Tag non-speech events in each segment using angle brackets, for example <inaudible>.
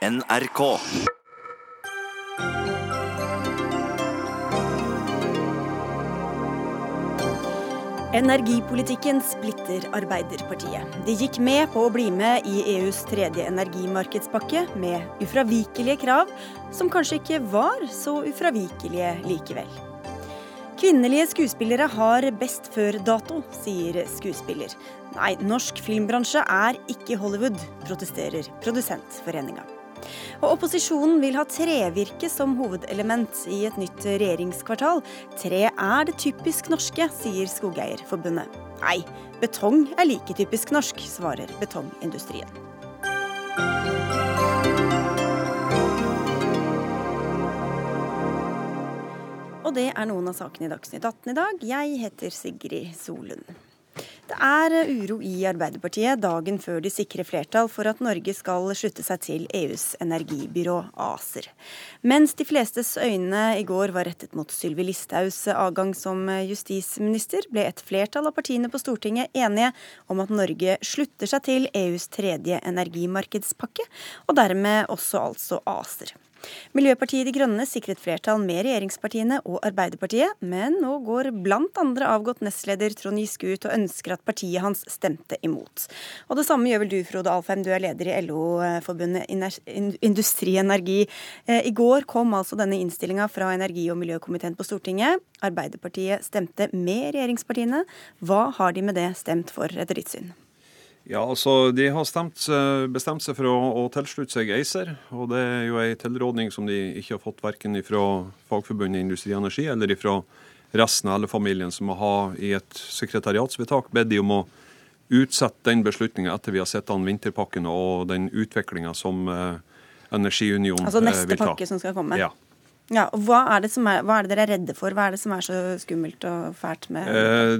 NRK. Energipolitikken splitter Arbeiderpartiet. De gikk med på å bli med i EUs tredje energimarkedspakke, med ufravikelige krav, som kanskje ikke var så ufravikelige likevel. Kvinnelige skuespillere har best før-dato, sier skuespiller. Nei, norsk filmbransje er ikke Hollywood, protesterer Produsentforeninga. Og opposisjonen vil ha trevirke som hovedelement i et nytt regjeringskvartal. Tre er det typisk norske, sier Skogeierforbundet. Nei, betong er like typisk norsk, svarer betongindustrien. Og det er noen av sakene i Dagsnytt 18 i dag. Jeg heter Sigrid Solund. Det er uro i Arbeiderpartiet dagen før de sikrer flertall for at Norge skal slutte seg til EUs energibyrå ACER. Mens de flestes øyne i går var rettet mot Sylvi Listhaugs avgang som justisminister, ble et flertall av partiene på Stortinget enige om at Norge slutter seg til EUs tredje energimarkedspakke, og dermed også altså ACER. Miljøpartiet De Grønne sikret flertall med regjeringspartiene og Arbeiderpartiet, men nå går blant andre avgått nestleder Trond Giske ut og ønsker at partiet hans stemte imot. Og det samme gjør vel du, Frode Alfheim, du er leder i LO-forbundet Industri Energi. Eh, I går kom altså denne innstillinga fra energi- og miljøkomiteen på Stortinget. Arbeiderpartiet stemte med regjeringspartiene. Hva har de med det stemt for, etter ditt syn? Ja, altså De har stemt, bestemt seg for å, å, tilslutte seg ACER. og Det er jo en tilrådning som de ikke har fått verken fra Fagforbundet Industri og Energi eller fra resten av LO-familien, som har i et sekretariatsvedtak bedt de om å utsette den beslutninga etter vi har sett den vinterpakken og den utviklinga som eh, Energiunionen altså vil ta. Altså neste pakke som skal komme? Ja. Ja, og hva er, er, hva er, det dere er redde for? Hva er det som er så skummelt og fælt med eh,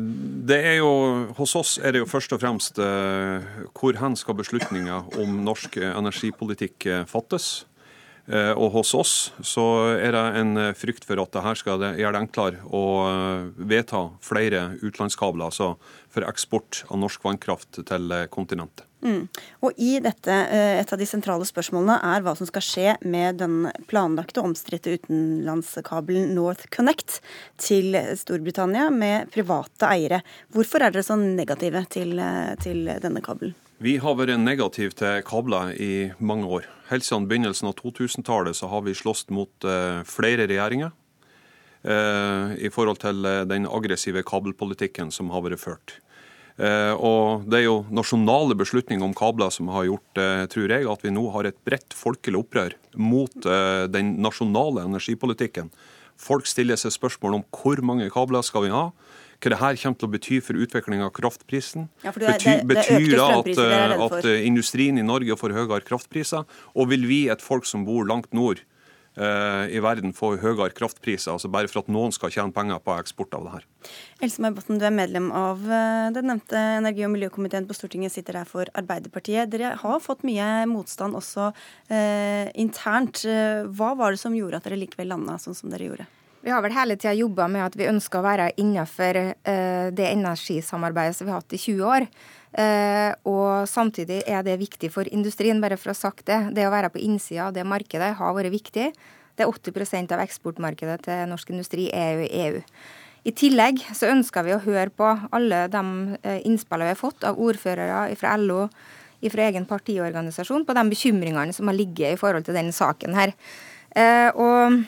det er jo, Hos oss er det jo først og fremst eh, hvor hen skal beslutninger om norsk energipolitikk eh, fattes. Eh, og hos oss så er det en frykt for at det her skal gjøre det enklere å vedta flere utenlandskabler altså for eksport av norsk vannkraft til kontinentet. Mm. Og i dette, Et av de sentrale spørsmålene er hva som skal skje med den planlagte omstridte utenlandskabelen North Connect til Storbritannia med private eiere. Hvorfor er dere så negative til, til denne kabelen? Vi har vært negative til kabler i mange år. Helt siden begynnelsen av 2000-tallet så har vi slåss mot uh, flere regjeringer i forhold til den aggressive kabelpolitikken som har vært ført. Og Det er jo nasjonale beslutninger om kabler som har gjort tror jeg, at vi nå har et bredt folkelig opprør mot den nasjonale energipolitikken. Folk stiller seg spørsmål om hvor mange kabler skal vi ha hva det her kommer til å bety for utvikling av kraftprisen. Ja, det, det, det, betyr da at, at, industrien i Norge får høyere kraftpriser? Og vil vi, et folk som bor langt nord i verden, få høyere kraftpriser, altså bare for at noen skal tjene penger på eksport av det her? Else May Botten, du er medlem av eh, den nevnte energi- og miljøkomiteen på Stortinget, sitter her for Arbeiderpartiet. Dere har fått mye motstand også eh, internt. Hva var det som gjorde at dere likevel landa sånn som dere gjorde? Vi har vel hele tida jobba med at vi ønsker å være innenfor eh, det energisamarbeidet som vi har hatt i 20 år. Uh, og samtidig er det viktig for industrien, bare for å ha sagt det. Det å være på innsida av det markedet har vært viktig. Det er 80% av eksportmarkedet til norsk industri er i EU. I tillegg så ønsker vi å høre på alle de uh, innspillene vi har fått av ordførere fra LO, fra egen partiorganisasjon, på de bekymringene som har ligget i forhold til denne saken her. og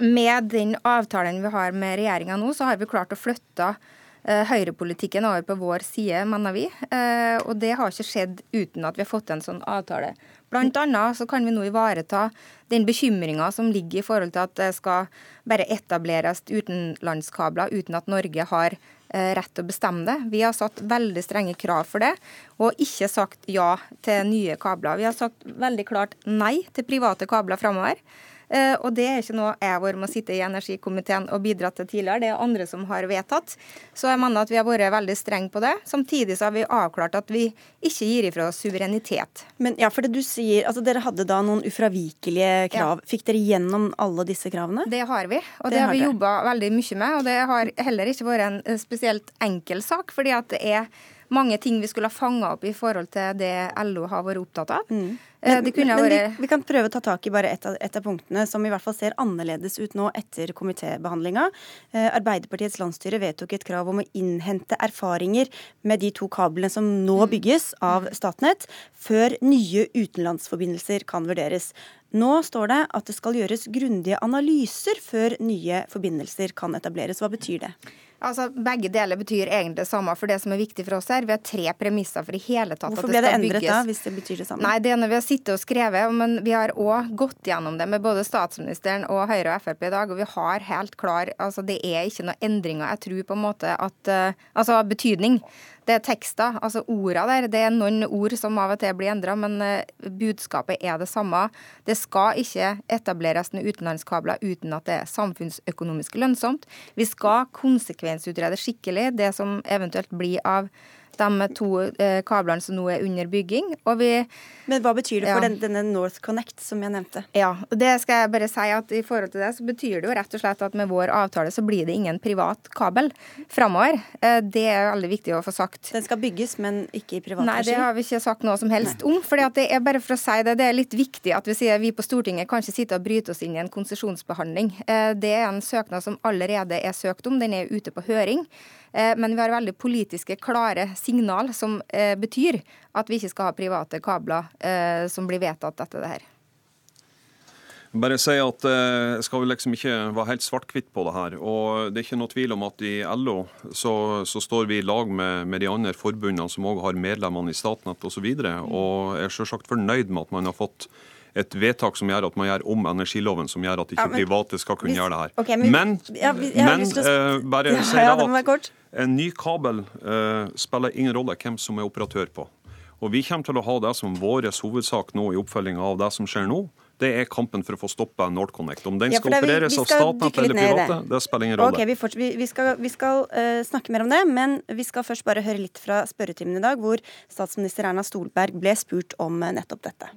med den avtalen vi har med regjeringa nå, så har vi klart å flytte høyrepolitikken over på vår side, mener vi. Uh, og det har ikke skjedd uten at vi har fått en sånn avtale. Blant annet så kan vi nå ivareta den bekymringa som ligger i forhold til at det skal bare etableres utenlandskabler uten at Norge har uh, rett å bestemme det. Vi har satt veldig strenge krav for det, og ikke sagt ja til nye kabler. Vi har sagt veldig klart nei til private kabler framover. Eh, og det er ikke noe jeg har vært med å sitte i energikomiteen og bidratt til tidligere, det er andre som har vedtatt. Så jeg mener at vi har vært veldig strenge på det. Samtidig så har vi avklart at vi ikke gir ifra oss suverenitet. Men ja, for det du sier, altså Dere hadde da noen ufravikelige krav. Ja. Fikk dere gjennom alle disse kravene? Det har vi, og det, det har vi jobba veldig mye med. Og det har heller ikke vært en eh, spesielt enkel sak, fordi at det er mange ting vi skulle ha fanga opp i forhold til det LO har vært opptatt av. Mm. Men, men vi, vi, kan prøve å ta tak i bare ett av, et av, punktene som i hvert fall ser annerledes ut nå etter komitébehandlinga. Eh, Arbeiderpartiets landsstyre vedtok et krav om å innhente erfaringer med de to kablene som nå mm. bygges av Statnett, før nye utenlandsforbindelser kan vurderes. Nå står det at det skal gjøres grundige analyser før nye forbindelser kan etableres. Hva betyr det? Altså, Begge deler betyr egentlig det samme. For det som er viktig for oss her, vi har tre premisser for i hele tatt Hvorfor at det skal bygges. Hvorfor ble det endret da, hvis det betyr det samme? Nei, Det er når vi har sittet og skrevet, men vi har òg gått gjennom det med både statsministeren og Høyre og Frp i dag, og vi har helt klar altså Det er ikke noen endringer. Jeg tror på en måte at uh, Altså betydning. Det er tekster, altså orda der. Det er noen ord som av og til blir endra, men uh, budskapet er det samme. Det skal ikke etableres noen utenlandskabler uten at det er samfunnsøkonomisk lønnsomt. Vi skal konsekvensutrede skikkelig. Det som eventuelt blir av de to eh, kablene som nå er under bygging. Vi, Men hva betyr det for ja. den, denne North Connect som jeg nevnte? Ja, det skal jeg bare si at i forhold til det så betyr det jo rett og slett at med vår avtale så blir det ingen privat kabel framover. Eh, det er veldig viktig å få sagt. Den skal bygges, men ikke i privat regi? Nei, det har vi ikke sagt noe som helst Nei. om. fordi det er bare for å si det, det er litt viktig at vi sier vi på Stortinget kan ikke sitte og bryte oss inn i en konsesjonsbehandling. Eh, det er en søknad som allerede er søkt om, den er ute på høring. Eh, men vi har veldig politiske, klare signal som eh, betyr at vi ikke skal ha private kabler eh, som blir vedtatt etter det her. Bare si at eh, skal vi liksom ikke være helt svart-hvitt på det her. Og det er ikke noe tvil om at i LO så, så står vi i lag med, med de andre forbundene som òg har medlemmene i Statnett osv. Og, så og er selvsagt fornøyd med at man har fått et vedtak som gjør at man gjør om energiloven, som gjør at ikke ja, men, private skal kunne hvis, gjøre det her. Okay, men, men, ja, men uh, bare ja, si at en ny kabel uh, spiller ingen rolle hvem som er operatør på. Og Vi kommer til å ha det som vår hovedsak nå i oppfølginga av det som skjer nå. Det er kampen for å få stoppa NorthConnect. Om den ja, skal opereres av Statnett eller private, det. det. spiller ingen rolle. Okay, vi, vi, vi, skal, vi skal uh, snakke mer om det, men vi skal først bare høre litt fra spørretimen i dag, hvor statsminister Erna Stolberg ble spurt om uh, nettopp dette.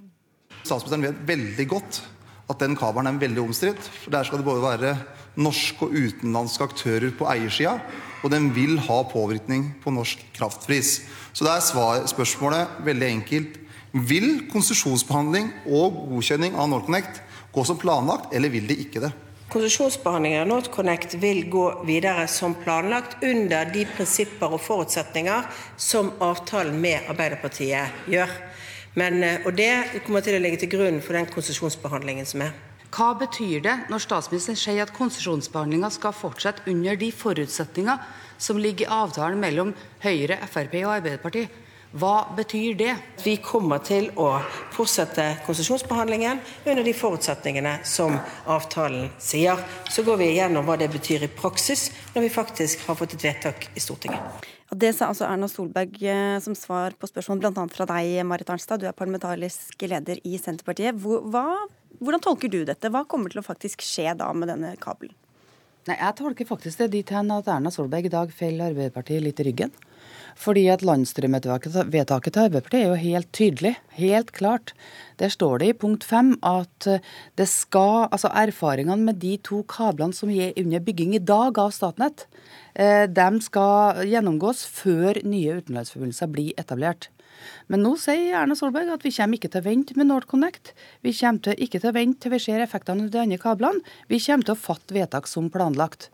Statsministeren vet veldig godt at den kabelen er veldig omstridt. Der skal det både være norske og utenlandske aktører på eiersida, og den vil ha påvirkning på norsk kraftpris. Så da er spørsmålet veldig enkelt. Vil konsesjonsbehandling og godkjenning av NorthConnect gå som planlagt, eller vil det ikke det? Konsesjonsbehandlingen av NorthConnect vil gå videre som planlagt under de prinsipper og forutsetninger som avtalen med Arbeiderpartiet gjør. Men, eh, og det kommer til å ligge til grunn for den konsesjonsbehandlingen som er. Hva betyr det når statsministeren sier at konsesjonsbehandlinga skal fortsette under de forutsetninger som ligger i avtalen mellom Høyre, Frp og Arbeiderpartiet? Hva betyr det? Vi kommer til å fortsette konsesjonsbehandlingen under de forutsetningene som avtalen sier. Så går vi igjennom hva det betyr i praksis når vi faktisk har fått et vedtak i Stortinget. Det sa altså Erna Solberg eh, som svar på spørsmål bl.a. fra deg, Marit Arnstad. Du er parlamentarisk leder i Senterpartiet. Hva, hvordan tolker du dette? Hva kommer til å faktisk skje da med denne kabelen? Nei, Jeg tolker faktisk det dit hen at Erna Solberg i dag feller Arbeiderpartiet litt i ryggen. Fordi at Landstyremedvedtaket til Arbeiderpartiet er jo helt tydelig, helt klart. Der står det i punkt fem at det skal, altså erfaringene med de to kablene som er under bygging i dag av Statnett, eh, de skal gjennomgås før nye utenlandsforbindelser blir etablert. Men nå sier Erna Solberg at vi kommer ikke til å vente med NorthConnect. Vi kommer ikke til å vente til vi ser effektene av de andre kablene. Vi kommer til å fatte vedtak som planlagt.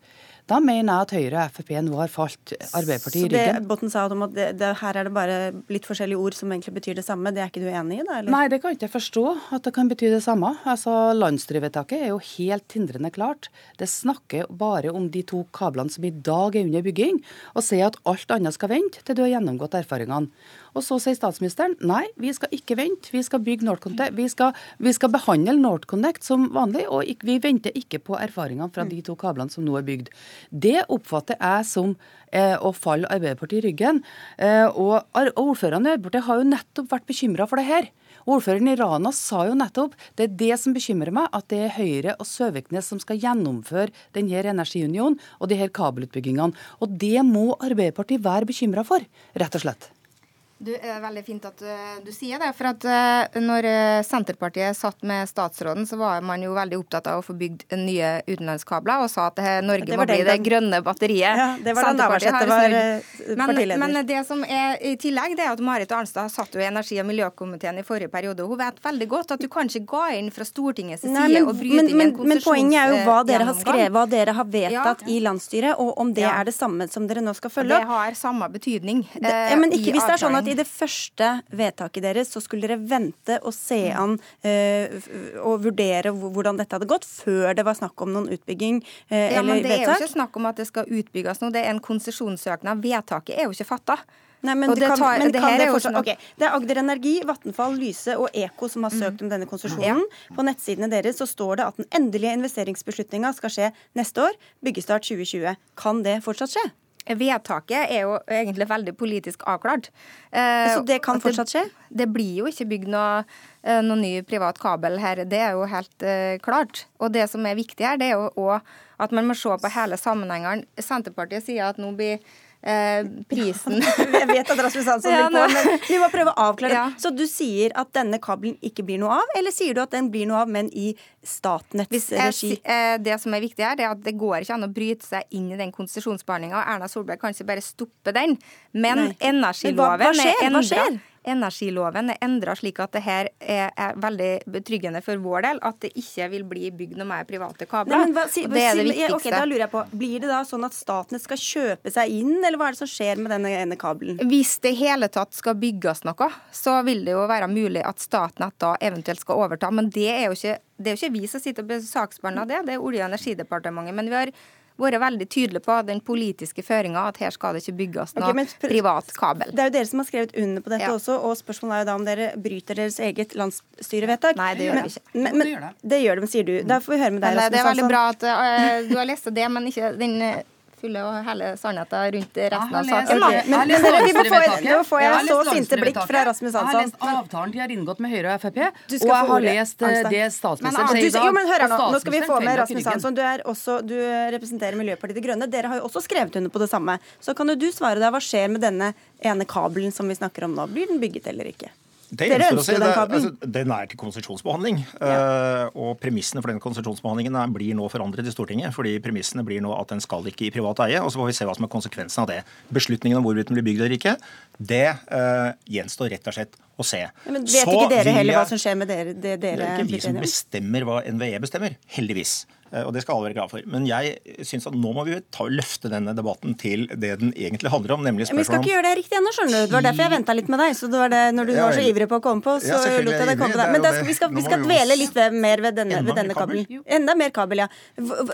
Da mener jeg at Høyre og Frp nå har falt Arbeiderpartiet i ryggen. Botten sa om at det, det, her er det bare litt forskjellige ord som egentlig betyr det samme, det er ikke du enig i? da? Eller? Nei, det kan ikke jeg forstå at det kan bety det samme. Altså, Landsstyrevedtaket er jo helt tindrende klart. Det snakker bare om de to kablene som i dag er under bygging, og sier at alt annet skal vente til du har gjennomgått erfaringene. Og så sier statsministeren nei, vi skal ikke vente, vi skal bygge NorthConnect. Vi skal, vi skal behandle NorthConnect som vanlig, og vi venter ikke på erfaringene fra de to kablene som nå er bygd. Det oppfatter jeg som eh, å falle Arbeiderpartiet i ryggen. Eh, og ordførerne i Arbeiderpartiet har jo nettopp vært bekymra for det her. Ordføreren i Rana sa jo nettopp det er det som bekymrer meg, at det er Høyre og Søviknes som skal gjennomføre denne energiunionen og de her kabelutbyggingene. Og det må Arbeiderpartiet være bekymra for, rett og slett. Du, er veldig fint at uh, du sier det. For at uh, når uh, Senterpartiet satt med statsråden, så var man jo veldig opptatt av å få bygd nye utenlandskabler, og sa at det, Norge det må bli det grønne batteriet. Ja, det var Navarsete var partileder. Men, men, det som er i tillegg, det er at Marit Arnstad satt jo i energi- og miljøkomiteen i forrige periode. og Hun vet veldig godt at du kan ikke gå inn fra Stortingets side Nei, men, og bryte men, inn en konsesjons... Men poenget er jo hva dere har skrevet, hva dere har vedtatt ja. i landsstyret, og om det ja. er det samme som dere nå skal følge opp. Det har samme betydning. Det, ja, men ikke hvis det er sånn at i det første vedtaket deres, så skulle dere vente og se mm. an eh, og vurdere hvordan dette hadde gått, før det var snakk om noen utbygging eh, ja, eller vedtak? Det er jo ikke snakk om at det skal utbygges noe, det er en konsesjonssøknad. Vedtaket er jo ikke fatta. Nei, men, det, kan, tar, men det, kan det, fortsatt, okay. det er Agder Energi, Vattenfall, Lyse og Eko som har søkt mm. om denne konsesjonen. Ja. På nettsidene deres så står det at den endelige investeringsbeslutninga skal skje neste år. Byggestart 2020. Kan det fortsatt skje? Vedtaket er jo egentlig veldig politisk avklart. Eh, så det kan fortsatt skje? Det, det blir jo ikke bygd noe, eh, noe, ny privat kabel her, det er jo helt uh, klart. Og det som er viktig her, det er jo òg at man må se på hele sammenhengene. Senterpartiet sier at nå blir Eh, prisen <laughs> Jeg vet at Rasmus Hansson vil på, men vi må prøve å avklare. Ja. Så du sier at denne kabelen ikke blir noe av, eller sier du at den blir noe av, men i Statnetts regi? Eh, det som er viktig her, det er at det går ikke an å bryte seg inn i den konsesjonsbehandlinga. Erna Solberg kan ikke bare stoppe den. Men Nei. energiloven men hva, hva skjer? er endra energiloven er endra slik at det her er, er, veldig betryggende for vår del at det ikke vil bli bygd noe mer private kabler. Nei, hva, si, det er det viktigste. Okay, da lurer jeg på, Blir det da sånn at Statnett skal kjøpe seg inn, eller hva er det som skjer med denne ene kabelen? Hvis det hele tatt skal bygges noe, så vil det jo være mulig at Statnett da eventuelt skal overta. Men det er jo ikke, det er jo ikke vi som sitter og saksbehandler det, det er Olje- og energidepartementet. Men vi har vært veldig tydelig på den politiske føringa at her skal det ikke bygges noe okay, privat kabel. Det er jo dere som har skrevet under på dette ja. også, og spørsmålet er jo da om dere bryter deres eget landsstyrevedtak. Nei, det gjør vi ikke. Men, men, men, det gjør de, sier du. Da får vi høre med deg, Rasmus. Det er veldig bra at uh, du har lest det, men ikke den uh, fulle og hele sannheten rundt resten av saken. Men, men, men dere, vi må få, nå får jeg, så sinte blikk fra Rasmus Hansson. Jeg har lest avtalen de har inngått med Høyre og Frp, og jeg har lest eh, det statsministeren sier i dag. Jo, men hør her nå. Nå skal vi få med Rasmus Hansson. Du, også, du representerer Miljøpartiet De Grønne. Dere har jo også skrevet under på det samme. Så kan jo du svare deg. Hva skjer med denne ene kabelen som vi snakker om nå? Blir den bygget eller ikke? Det Dere ønsker den kabelen? Altså, den er til konsesjonsbehandling. Ja. Uh, og premissene for den konsesjonsbehandlingen blir nå forandret i Stortinget. fordi premissene blir nå at den skal ikke i privat eie. Og så får vi se hva som er konsekvensen av det. Beslutningen om hvorvidt den blir bygd eller ikke, det uh, gjenstår rett og slett å se. Ja, men Vet så ikke dere heller hva som skjer med dere? Det, dere det er ikke vi som bestemmer hva NVE bestemmer. Heldigvis. Eh, og det skal alle være glad for. Men jeg syns at nå må vi ta, løfte denne debatten til det den egentlig handler om, nemlig spørsmålet om Vi skal ikke gjøre det riktig ennå, skjønner du. Det var derfor jeg venta litt med deg. Så det var det, når du ja, var så ivrig på å komme på, så ja, lot jeg deg komme på deg. Men skal, vi skal, vi skal dvele litt mer ved denne, ved denne kabelen. Enda mer kabel, ja.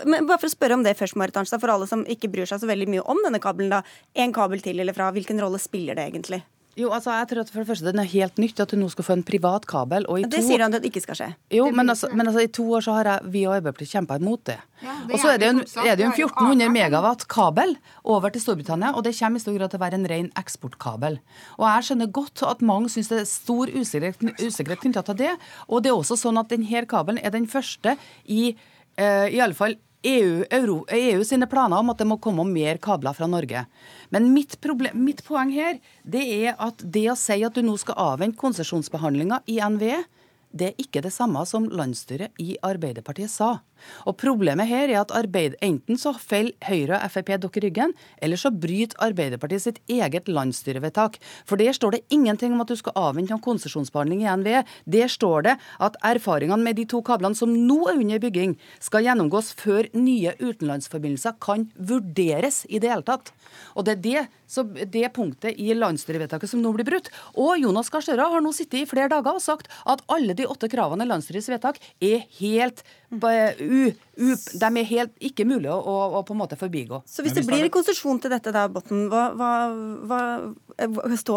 Men bare for å spørre om det først, Marit Arnstad, for alle som ikke bryr seg så veldig mye om denne kabelen, da. En kabel til eller fra, hvilken rolle spiller det egentlig? Jo, altså jeg tror at for Det første, den er helt nytt at du nå skal få en privat kabel. Det sier han at det ikke skal skje. Jo, men altså, men altså, i to år så har jeg, vi og Arbeiderpartiet kjempa imot det. Ja, det og så er det, jo, er det jo en 1400 megawatt kabel over til Storbritannia, og det kommer i stor grad til å være en ren eksportkabel. Og jeg skjønner godt at mange syns det er stor usikkerhet, usikkerhet knytta til det. Og det er også sånn at denne kabelen er den første i uh, i alle fall EU, Euro, EU, sine planer om at det må komme mer kabler fra Norge. Men mitt, problem, mitt poeng her det er at det å si at du nå skal avvente konsesjonsbehandlinga i NVE, det er ikke det samme som landsstyret i Arbeiderpartiet sa. Og Problemet her er at arbeid, enten så faller Høyre og Frp dere ryggen, eller så bryter Arbeiderpartiet sitt eget landsstyrevedtak. For der står det ingenting om at du skal avvente en konsesjonsbehandling i NVE. Der står det at erfaringene med de to kablene som nå er under bygging, skal gjennomgås før nye utenlandsforbindelser kan vurderes i det hele tatt. Og det er det, det punktet i landsstyrevedtaket som nå blir brutt. Og Jonas Gahr Støre har nå sittet i flere dager og sagt at alle de åtte kravene i landsstyrets vedtak er helt u, u, de er helt ikke mulig å, å, på en måte forbigå. Så hvis det blir konsesjon til dette, da, Botten, hva, hva, hva,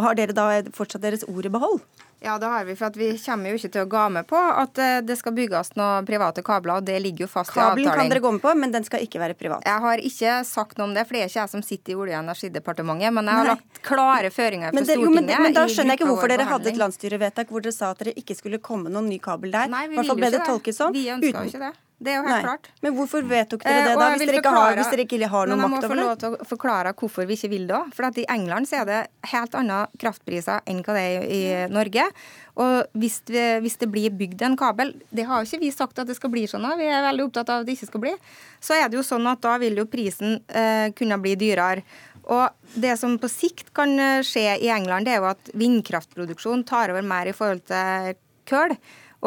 har dere da fortsatt deres ord i behold? Ja, det har vi. For vi kommer jo ikke til å gå med på at eh, det skal bygges noen private kabler. og Det ligger jo fast Kabelen i avtalen. kan dere gå med på, men den skal ikke være privat. Jeg har ikke sagt noe om det, for det er ikke jeg som sitter i Olje- og energidepartementet. Men jeg har Nei. lagt klare føringer fra Stortinget. Jo, men, men, da skjønner jeg ikke hvorfor dere hadde et landsstyrevedtak hvor dere sa at dere ikke skulle komme noen ny kabel der. Nei, vi vil jo ikke det. Vi ønsker jo ikke det. Det er jo helt Nei. klart. Men hvorfor vedtok dere det, da, hvis dere, forklare, har, hvis dere, ikke har noe makt over det? Jeg må få lov til å forklare hvorfor vi ikke vil det òg. For at i England så er det helt andre kraftpriser enn hva det er i Norge. Og hvis, vi, hvis, det blir bygd en kabel, det har jo ikke vi sagt at det skal bli sånn, vi er veldig opptatt av at det ikke skal bli, så er det jo sånn at da vil jo prisen eh, kunne bli dyrere. Og det som på sikt kan eh, skje i England, det er jo at vindkraftproduksjon tar over mer i forhold til kull.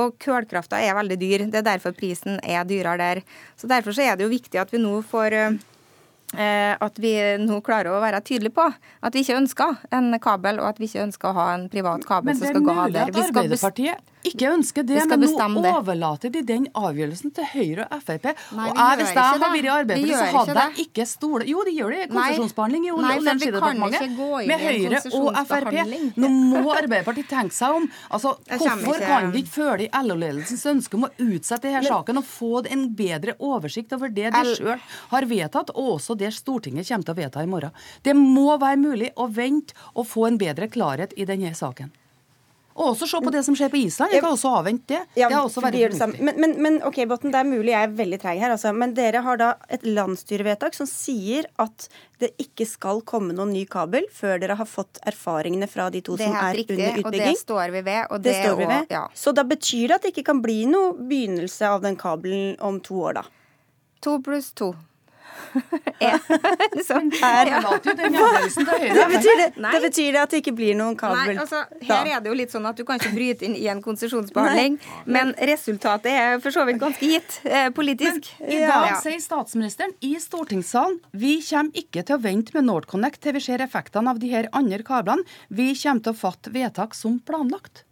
Og kullkrafta er veldig dyr. Det er derfor prisen er dyrere der. Så Derfor så er det jo viktig at vi nå får eh, at vi nå klarer å være tydelige på at vi ikke ønsker en kabel, og at vi ikke ønsker å ha en privat kabel som skal gå av der. Men det er mulig at Arbeiderpartiet ikke ønsker det, men nå overlater de den avgjørelsen til Høyre og Frp. Nei, og jeg, hvis jeg hadde vært i Arbeiderpartiet, så hadde jeg ikke stolt Jo, de gjør det i konsesjonsbehandling i Olje- og energidepartementet med Høyre og Frp. Nå må Arbeiderpartiet tenke seg om. Altså, Hvorfor kan de ikke følge LO-ledelsens ønske om å utsette denne saken og få en bedre oversikt over det de sjøl har vedtatt, og også det Stortinget kommer til å vedta i morgen? Det må være mulig å vente og få en bedre klarhet i denne saken. Og også se på det som skjer på Island. Jeg kan også avvente det. Ja, det er også veldig fornuftig. Men, men, men, ok, Botten, det er mulig jeg er veldig treig her, altså. Men dere har da et landsstyrevedtak som sier at det ikke skal komme noen ny kabel før dere har fått erfaringene fra de to som er riktig, under utbygging. Og det står vi ved. Og det, det står vi ved. Og, ja. Så da betyr det at det ikke kan bli noe begynnelse av den kabelen om to år, da? To pluss to <laughs> <laughs> liksom, her, ja. det, betyr det, det betyr det at det ikke blir noen kabel? Nei, altså, her er det jo litt sånn at du kan ikke bryte inn i en konsesjonsbehandling, <laughs> men resultatet er for så vidt ganske gitt eh, politisk. Men, I dag ja. sier statsministeren i stortingssalen vi kommer ikke til å vente med NorthConnect til vi ser effektene av de her andre kablene. Vi kommer til å fatte vedtak som planlagt.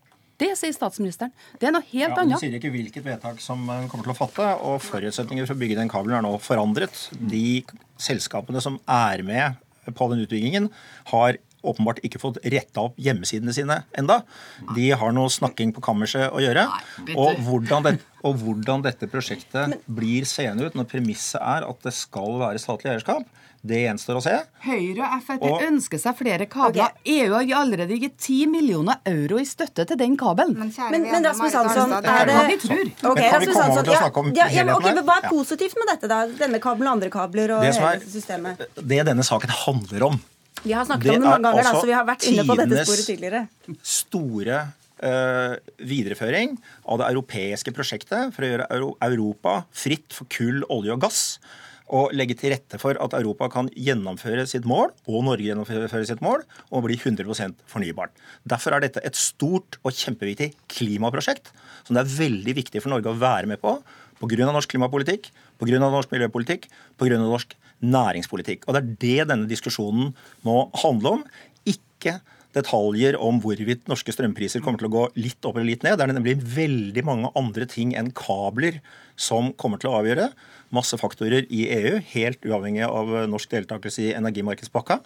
Det sier statsministeren. Det er noe helt ja, annet. Hun sier ikke hvilket vedtak som hun kommer til å fatte. Og forutsetninger for å bygge den kabelen er nå forandret. De selskapene som er med på den utbyggingen, har åpenbart ikke fått retta opp hjemmesidene sine enda. De har noe snakking på kammerset å gjøre. Og hvordan, det, og hvordan dette prosjektet <laughs> blir seende ut når premisset er at det skal være statlig eierskap, det gjenstår å se. Høyre og Frp og... ønsker seg flere kabler. Okay. EU har allerede gitt 10 millioner euro i støtte til den kabelen. Men, men, men Rasmus Hansson, er det vi tror. Okay, kan vi komme over til å snakke om ja, ja, ja, okay, Hva er positivt med dette, da? Denne kabelen og andre kabler og hele er, systemet? Det denne saken handler om Vi har snakket om det mange ganger, da, så vi har vært inne på dette sporet tidligere. Store uh, videreføring av det europeiske prosjektet for å gjøre Europa fritt for kull, olje og gass og legge til rette for at Europa kan gjennomføre sitt mål, og Norge gjennomføre sitt mål, og bli 100% fornybart. Derfor er dette et stort og kjempeviktig klimaprosjekt som det er veldig viktig for Norge å være med på pga. norsk klimapolitikk, pga. norsk miljøpolitikk, pga. norsk næringspolitikk. Og Det er det denne diskusjonen må handle om. Ikke detaljer om hvorvidt norske strømpriser kommer til å gå litt opp eller litt ned. Det er nemlig veldig mange andre ting enn kabler som kommer til å avgjøre masse faktorer i EU, helt uavhengig av norsk deltakelse i energimarkedspakka.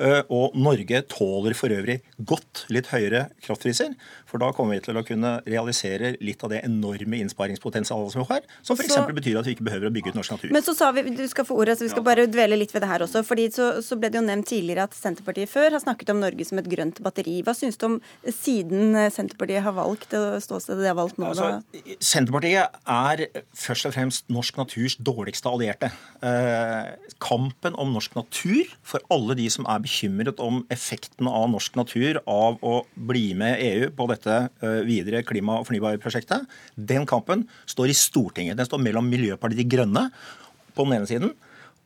Eh, og Norge tåler for øvrig godt litt høyere kraftpriser. For da kommer vi til å kunne realisere litt av det enorme innsparingspotensialet som vi har. Som f.eks. betyr at vi ikke behøver å bygge ut norsk natur. Men så sa vi, du skal få ordet, så vi skal bare dvele litt ved det her også. fordi så, så, ble det jo nevnt tidligere at Senterpartiet før har snakket om Norge som et grønt batteri. Hva syns du om siden Senterpartiet har valgt ståstedet de har valgt nå? Altså, Senterpartiet er først og fremst norsk naturs dårligste allierte. Eh, kampen om norsk natur for alle de som er bekymret bekymret om effekten av norsk natur av å bli med EU på dette eh, videre klima- og fornybarprosjektet. Den kampen står i Stortinget. Den står mellom Miljøpartiet De Grønne på den ene siden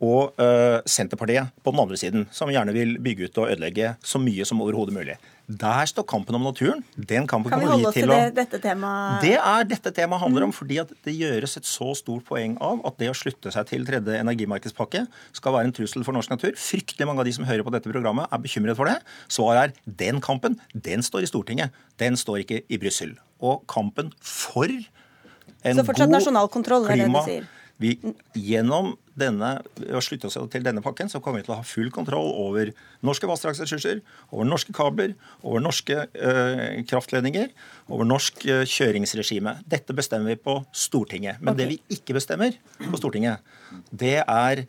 og uh, Senterpartiet på den andre siden, som gjerne vil bygge ut og ødelegge så mye som overhodet mulig. Der står kampen om naturen. Den kampen kan vi holde oss til det, dette temaet? Det er dette temaet handler om, fordi at det gjøres et så stort poeng av at det å slutte seg til tredje energimarkedspakke skal være en trussel for norsk natur. Fryktelig mange av de som hører på dette programmet, er bekymret for det. Svaret er den kampen, den står i Stortinget. Den står ikke i Brussel. Og kampen for en så fortsatt god nasjonal kontroll, er det du sier? Vi, gjennom denne, slutte oss til denne pakken, så kommer vi til å ha full kontroll over norske vassdragsressurser, over norske kabler, over norske øh, kraftledninger, over norsk øh, kjøringsregime. Dette bestemmer vi på Stortinget. Men okay. det vi ikke bestemmer på Stortinget, det er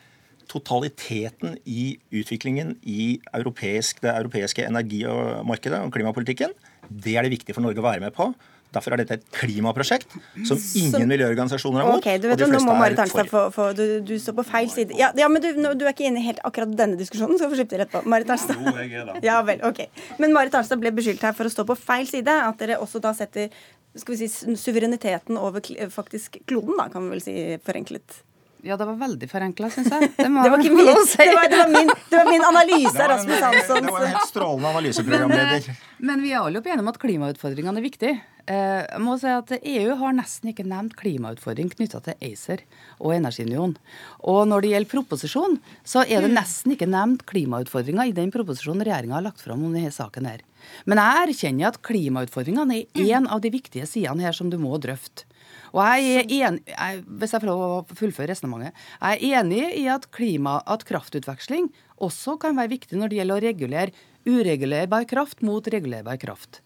totaliteten i utviklingen i europeisk, det europeiske energimarkedet og klimapolitikken. Det er det viktig for Norge å være med på. Derfor er dette et klimaprosjekt som ingen miljøorganisasjoner er mot. Okay, du vet, og nå må Marit Arnstad få, få du, du, står på feil side. Ja, ja men du, du, er ikke inne i helt akkurat denne diskusjonen, så får slippe til etterpå. Marit Arnstad. Jo, jeg er da. <laughs> Ja vel, ok. Men Marit Arnstad ble beskyldt her for å stå på feil side. At dere også da setter skal vi si, suvereniteten over faktisk kloden, da, kan vi vel si forenklet. Ja, det var veldig forenkla, syns jeg. Det, <laughs> det, var ikke min, det, var, det, var min, det var min analyse, Rasmus Hansson. Det var en helt strålende analyseprogramleder. Men, eh, men vi er alle enige om at klimautfordringene er viktige. Eh, jeg må si at EU har nesten ikke nevnt klimautfordring knytta til ACER og energiunion. Og når det gjelder proposisjon, så er det nesten ikke nevnt klimautfordringer i den proposisjonen regjeringa har lagt fram om denne saken her. Men jeg erkjenner at klimautfordringene er en av de viktige sidene her som du må drøfte. Og jeg er enig, jeg, Hvis jeg får lov å fullføre resonnementet. Jeg er enig i at, klima, at kraftutveksling også kan være viktig når det gjelder å regulere uregulerbar kraft mot regulerbar kraft.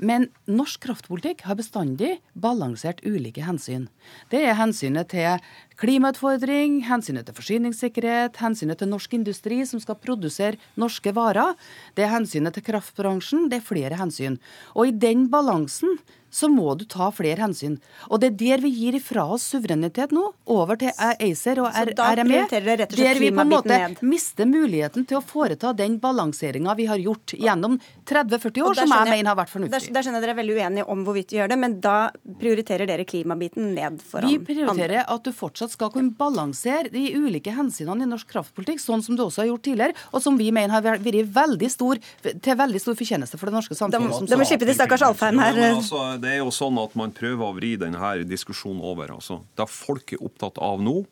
Men norsk kraftpolitikk har bestandig balansert ulike hensyn. Det er hensynet til klimautfordring, hensynet til forsyningssikkerhet, hensynet til norsk industri som skal produsere norske varer. Det er hensynet til kraftbransjen. Det er flere hensyn. Og i den balansen så må du ta flere hensyn. Og det er der vi gir ifra oss suverenitet nå, over til ACER og RME. Der vi på en måte ned. mister muligheten til å foreta den balanseringa vi har gjort gjennom 30-40 år, som jeg mener har vært fornuftig. Der, der skjønner jeg dere er veldig uenige om hvorvidt vi gjør det, men da prioriterer dere klimabiten ned foran Vi prioriterer andre. at du fortsatt skal kunne balansere de ulike hensynene i norsk kraftpolitikk, sånn som du også har gjort tidligere, og som vi mener har vært veldig stor, til veldig stor fortjeneste for det norske samfunnet. Da må slippe de stakkars Alfheim her. Ja, det er jo sånn at man prøver å vri denne diskusjonen over. Altså, det folk er opptatt av nå,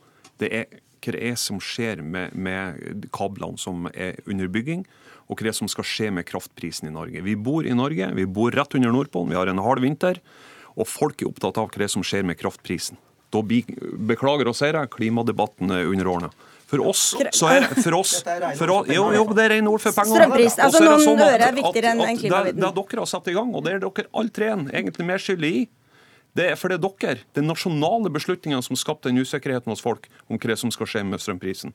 det er hva det er som skjer med, med kablene som er under bygging, og hva det er som skal skje med kraftprisen i Norge. Vi bor i Norge, vi bor rett under Nordpolen, vi har en hard vinter, og folk er opptatt av hva det er som skjer med kraftprisen. Da beklager å si det, klimadebatten er underordna. For oss så er for oss, for oss, jo, jo, det er rene ord for pengene. Strømpris. Altså noen sånn øre er viktigere enn en klimaviten. Det, det dere har satt i gang, og det er dere alle tre egentlig mer skyldig i. Det er for det er dere, den nasjonale beslutningen som skapte den usikkerheten hos folk om hva som skal skje med strømprisen.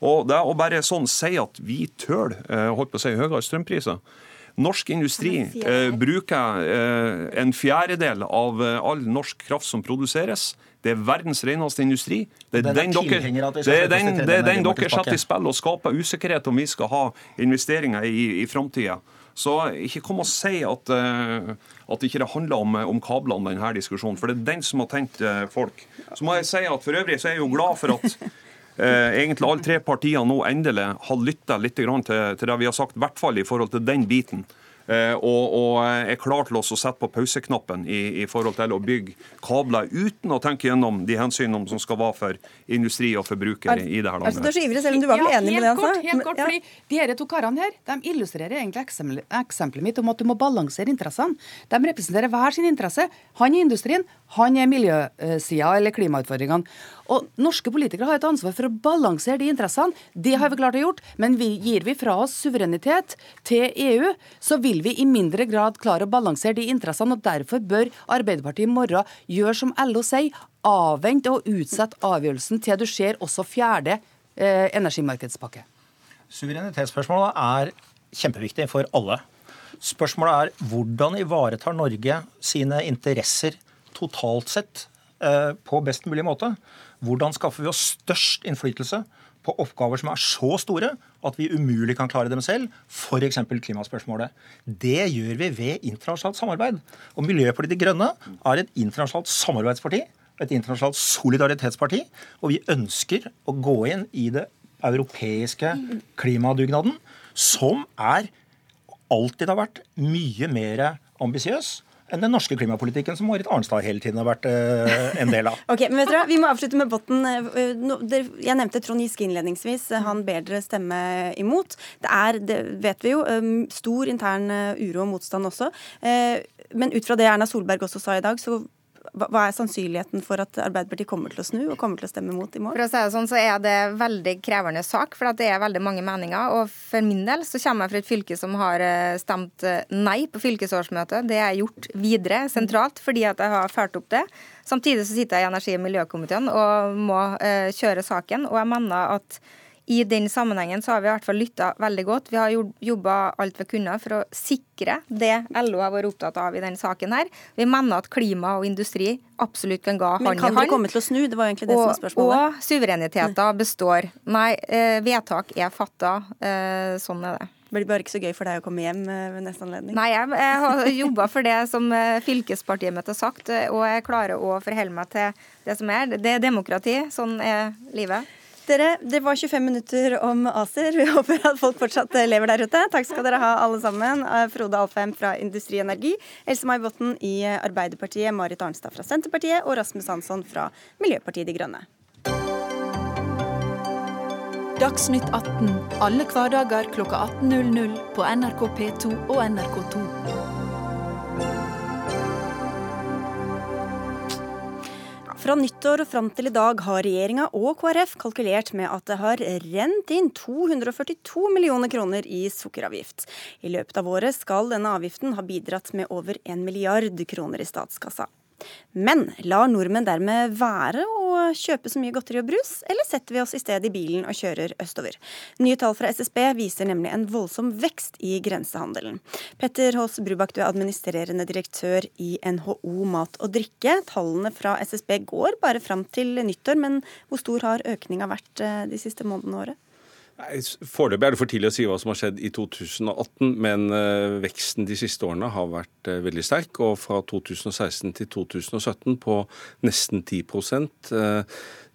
Og det å bare sånn si at vi tør, eh, holdt på å si, høyere strømpriser Norsk industri eh, bruker eh, en fjerdedel av eh, all norsk kraft som produseres. Det er verdens reneste industri. Det er den, dere, er er setter i spill og skaper usikkerhet om vi skal ha investeringer i, i framtida. Så ikke kom og si at, uh, at ikke det handler om, om kablene, denne diskusjonen. For det er den som har tenkt uh, folk. Så må jeg si at For øvrig så er jeg jo glad for at uh, <laughs> egentlig alle tre partiene nå endelig har lytta litt til, til det vi har sagt, i hvert fall i forhold til den biten. Eh, og, og er klar til å sette på pauseknappen i, i, forhold til å bygge kabler uten å tenke gjennom de hensynene som skal være for industri og forbrukere i det her landet. Altså, du er så ivrig, selv om du var vel enig med det han sa? Helt kort, fordi de her to karene her, de illustrerer egentlig eksempelet mitt om at du må balansere interessene. De representerer hver sin interesse. Han i industrien, han er miljøsida eller klimautfordringene. Og Norske politikere har et ansvar for å balansere de interessene. Det har vi klart å gjort. Men vi, gir vi fra oss suverenitet til EU, så vil vi i mindre grad klare å balansere de interessene. og Derfor bør Arbeiderpartiet i morgen gjøre som LO sier, avvente og utsette avgjørelsen til du ser også fjerde eh, energimarkedspakke. Suverenitetsspørsmålet er kjempeviktig for alle. Spørsmålet er hvordan ivaretar Norge sine interesser totalt sett eh, på best mulig måte? Hvordan skaffer vi oss størst innflytelse på oppgaver som er så store at vi umulig kan klare dem selv, f.eks. klimaspørsmålet. Det gjør vi ved internasjonalt samarbeid. Og Miljøpartiet De Grønne er et internasjonalt samarbeidsparti, et internasjonalt solidaritetsparti, og vi ønsker å gå inn i det europeiske klimadugnaden, som er alltid har vært mye mer ambisiøs enn den norske klimapolitikken som Marit Arnstad hele tiden har vært uh, en del av. <laughs> ok, men vet dere, Vi må avslutte med Botten. Eh, jeg nevnte Trond Giske innledningsvis. Han ber dere stemme imot. Det er, det vet vi jo, stor intern uro og motstand også. Men ut fra det Erna Solberg også sa i dag, så hva er sannsynligheten for at Arbeiderpartiet kommer til å snu og kommer til å stemme mot i morgen? For å si det sånn, så er det veldig krevende sak, for det er veldig mange meninger. Og for min del så kommer jeg fra et fylke som har eh, stemt eh, nei på fylkesårsmøtet. Det er gjort videre sentralt fordi at jeg har fulgt opp det. Samtidig så sitter jeg i energi- og miljøkomiteen og må uh, kjøre saken. Og jeg mener at i den sammenhengen så har vi i hvert fall lytta veldig godt. Vi har jobba alt vi kunne for å sikre det LO har vært opptatt av i denne saken. her. Vi mener at klima og industri absolutt kan gå hånd i hånd. Men kan det komme til å snu? Det var egentlig det og, som var spørsmålet. Og suvereniteten består. Nei, eh, vedtak er fatta. Eh, sånn er det. Det blir bare ikke så gøy for deg å komme hjem eh, ved neste anledning? Nei, jeg, jeg har <laughs> jobba for det som fylkespartiet mitt har sagt, og jeg klarer å forholde meg til det som er. Det er demokrati. Sånn er livet. Dere, det var 25 minutter om ACER. Vi håper at folk fortsatt lever der ute. Takk skal dere ha alle sammen. Frode Alfheim fra Industri Energi, Else May Botten i Arbeiderpartiet, Marit Arnstad fra Senterpartiet og Rasmus Hansson fra Miljøpartiet De Grønne. Dagsnytt 18 alle hverdager kl 18.00 på NRK P2 og NRK2. Fra nyttår og fram til i dag har regjeringa og KrF kalkulert med at det har rent inn 242 millioner kroner i sukkeravgift. I løpet av året skal denne avgiften ha bidratt med over en milliard kroner i statskassa. Men lar nordmenn dermed være å kjøpe så mye godteri og brus, eller setter vi oss i stedet i bilen og kjører østover? Nye tall fra SSB viser nemlig en voldsom vekst i grensehandelen. Petter Haas Brubakk, du er administrerende direktør i NHO Mat og Drikke. Tallene fra SSB går bare fram til nyttår, men hvor stor har økninga vært eh, de siste månedene og året? Foreløpig er det for tidlig å si hva som har skjedd i 2018, men uh, veksten de siste årene har vært uh, veldig sterk. Og fra 2016 til 2017 på nesten 10 uh,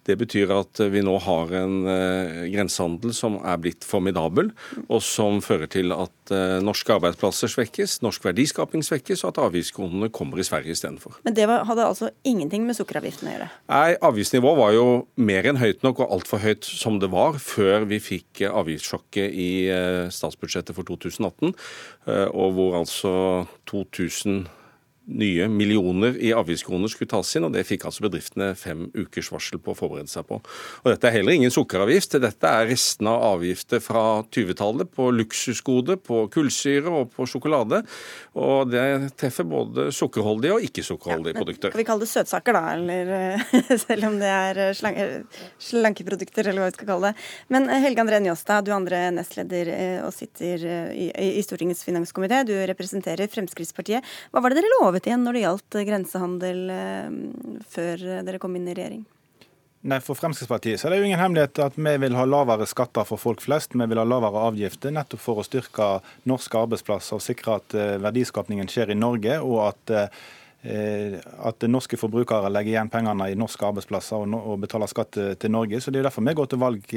det betyr at vi nå har en uh, grensehandel som er blitt formidabel, og som fører til at uh, norske arbeidsplasser svekkes, norsk verdiskaping svekkes, og at avgiftskronene kommer i Sverige istedenfor. Men det hadde altså ingenting med sukkeravgiften å gjøre? Nei, avgiftsnivået var jo mer enn høyt nok, og altfor høyt som det var, før vi fikk avgiftssjokket i statsbudsjettet for 2018, og hvor altså 2000 nye millioner i avgiftskroner skulle tas inn, og det fikk altså bedriftene fem ukers varsel på å forberede seg på. Og Dette er heller ingen sukkeravgift, dette er restene av avgifter fra 20-tallet på luksusgode, på kullsyre og på sjokolade. Og det treffer både sukkerholdige og ikke-sukkerholdige ja, produkter. Kan vi kalle det søtsaker, da, eller <laughs> selv om det er slanke, slankeprodukter, eller hva vi skal kalle det. Men eh, Helge André Njåstad, du andre nestleder eh, og sitter eh, i, i Stortingets finanskomité. Du representerer Fremskrittspartiet. Hva var det dere lovet? Lovet igjen når det gjaldt grensehandel eh, før dere kom inn i regjering? Nei, For Fremskrittspartiet så er det jo ingen hemmelighet at vi vil ha lavere skatter for folk flest. Vi vil ha lavere avgifter, nettopp for å styrke norske arbeidsplasser og sikre at eh, verdiskapningen skjer i Norge. og at eh, at norske forbrukere legger igjen pengene i norske arbeidsplasser og betaler skatt til Norge. Så Det er derfor vi går til valg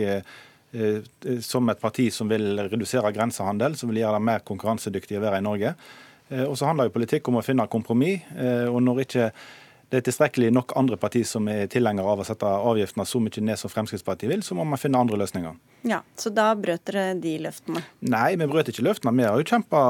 som et parti som vil redusere grensehandel, som vil gjøre det mer konkurransedyktig å være i Norge. Eh, og så handler jo politikk om å finne kompromiss. Eh, og når ikke det er tilstrekkelig nok andre partier som er tilhengere av å sette avgiftene så mye ned som Fremskrittspartiet vil, så må man finne andre løsninger. Ja, Så da brøt dere de løftene? Nei, vi brøt ikke løftene. Vi har jo kjempa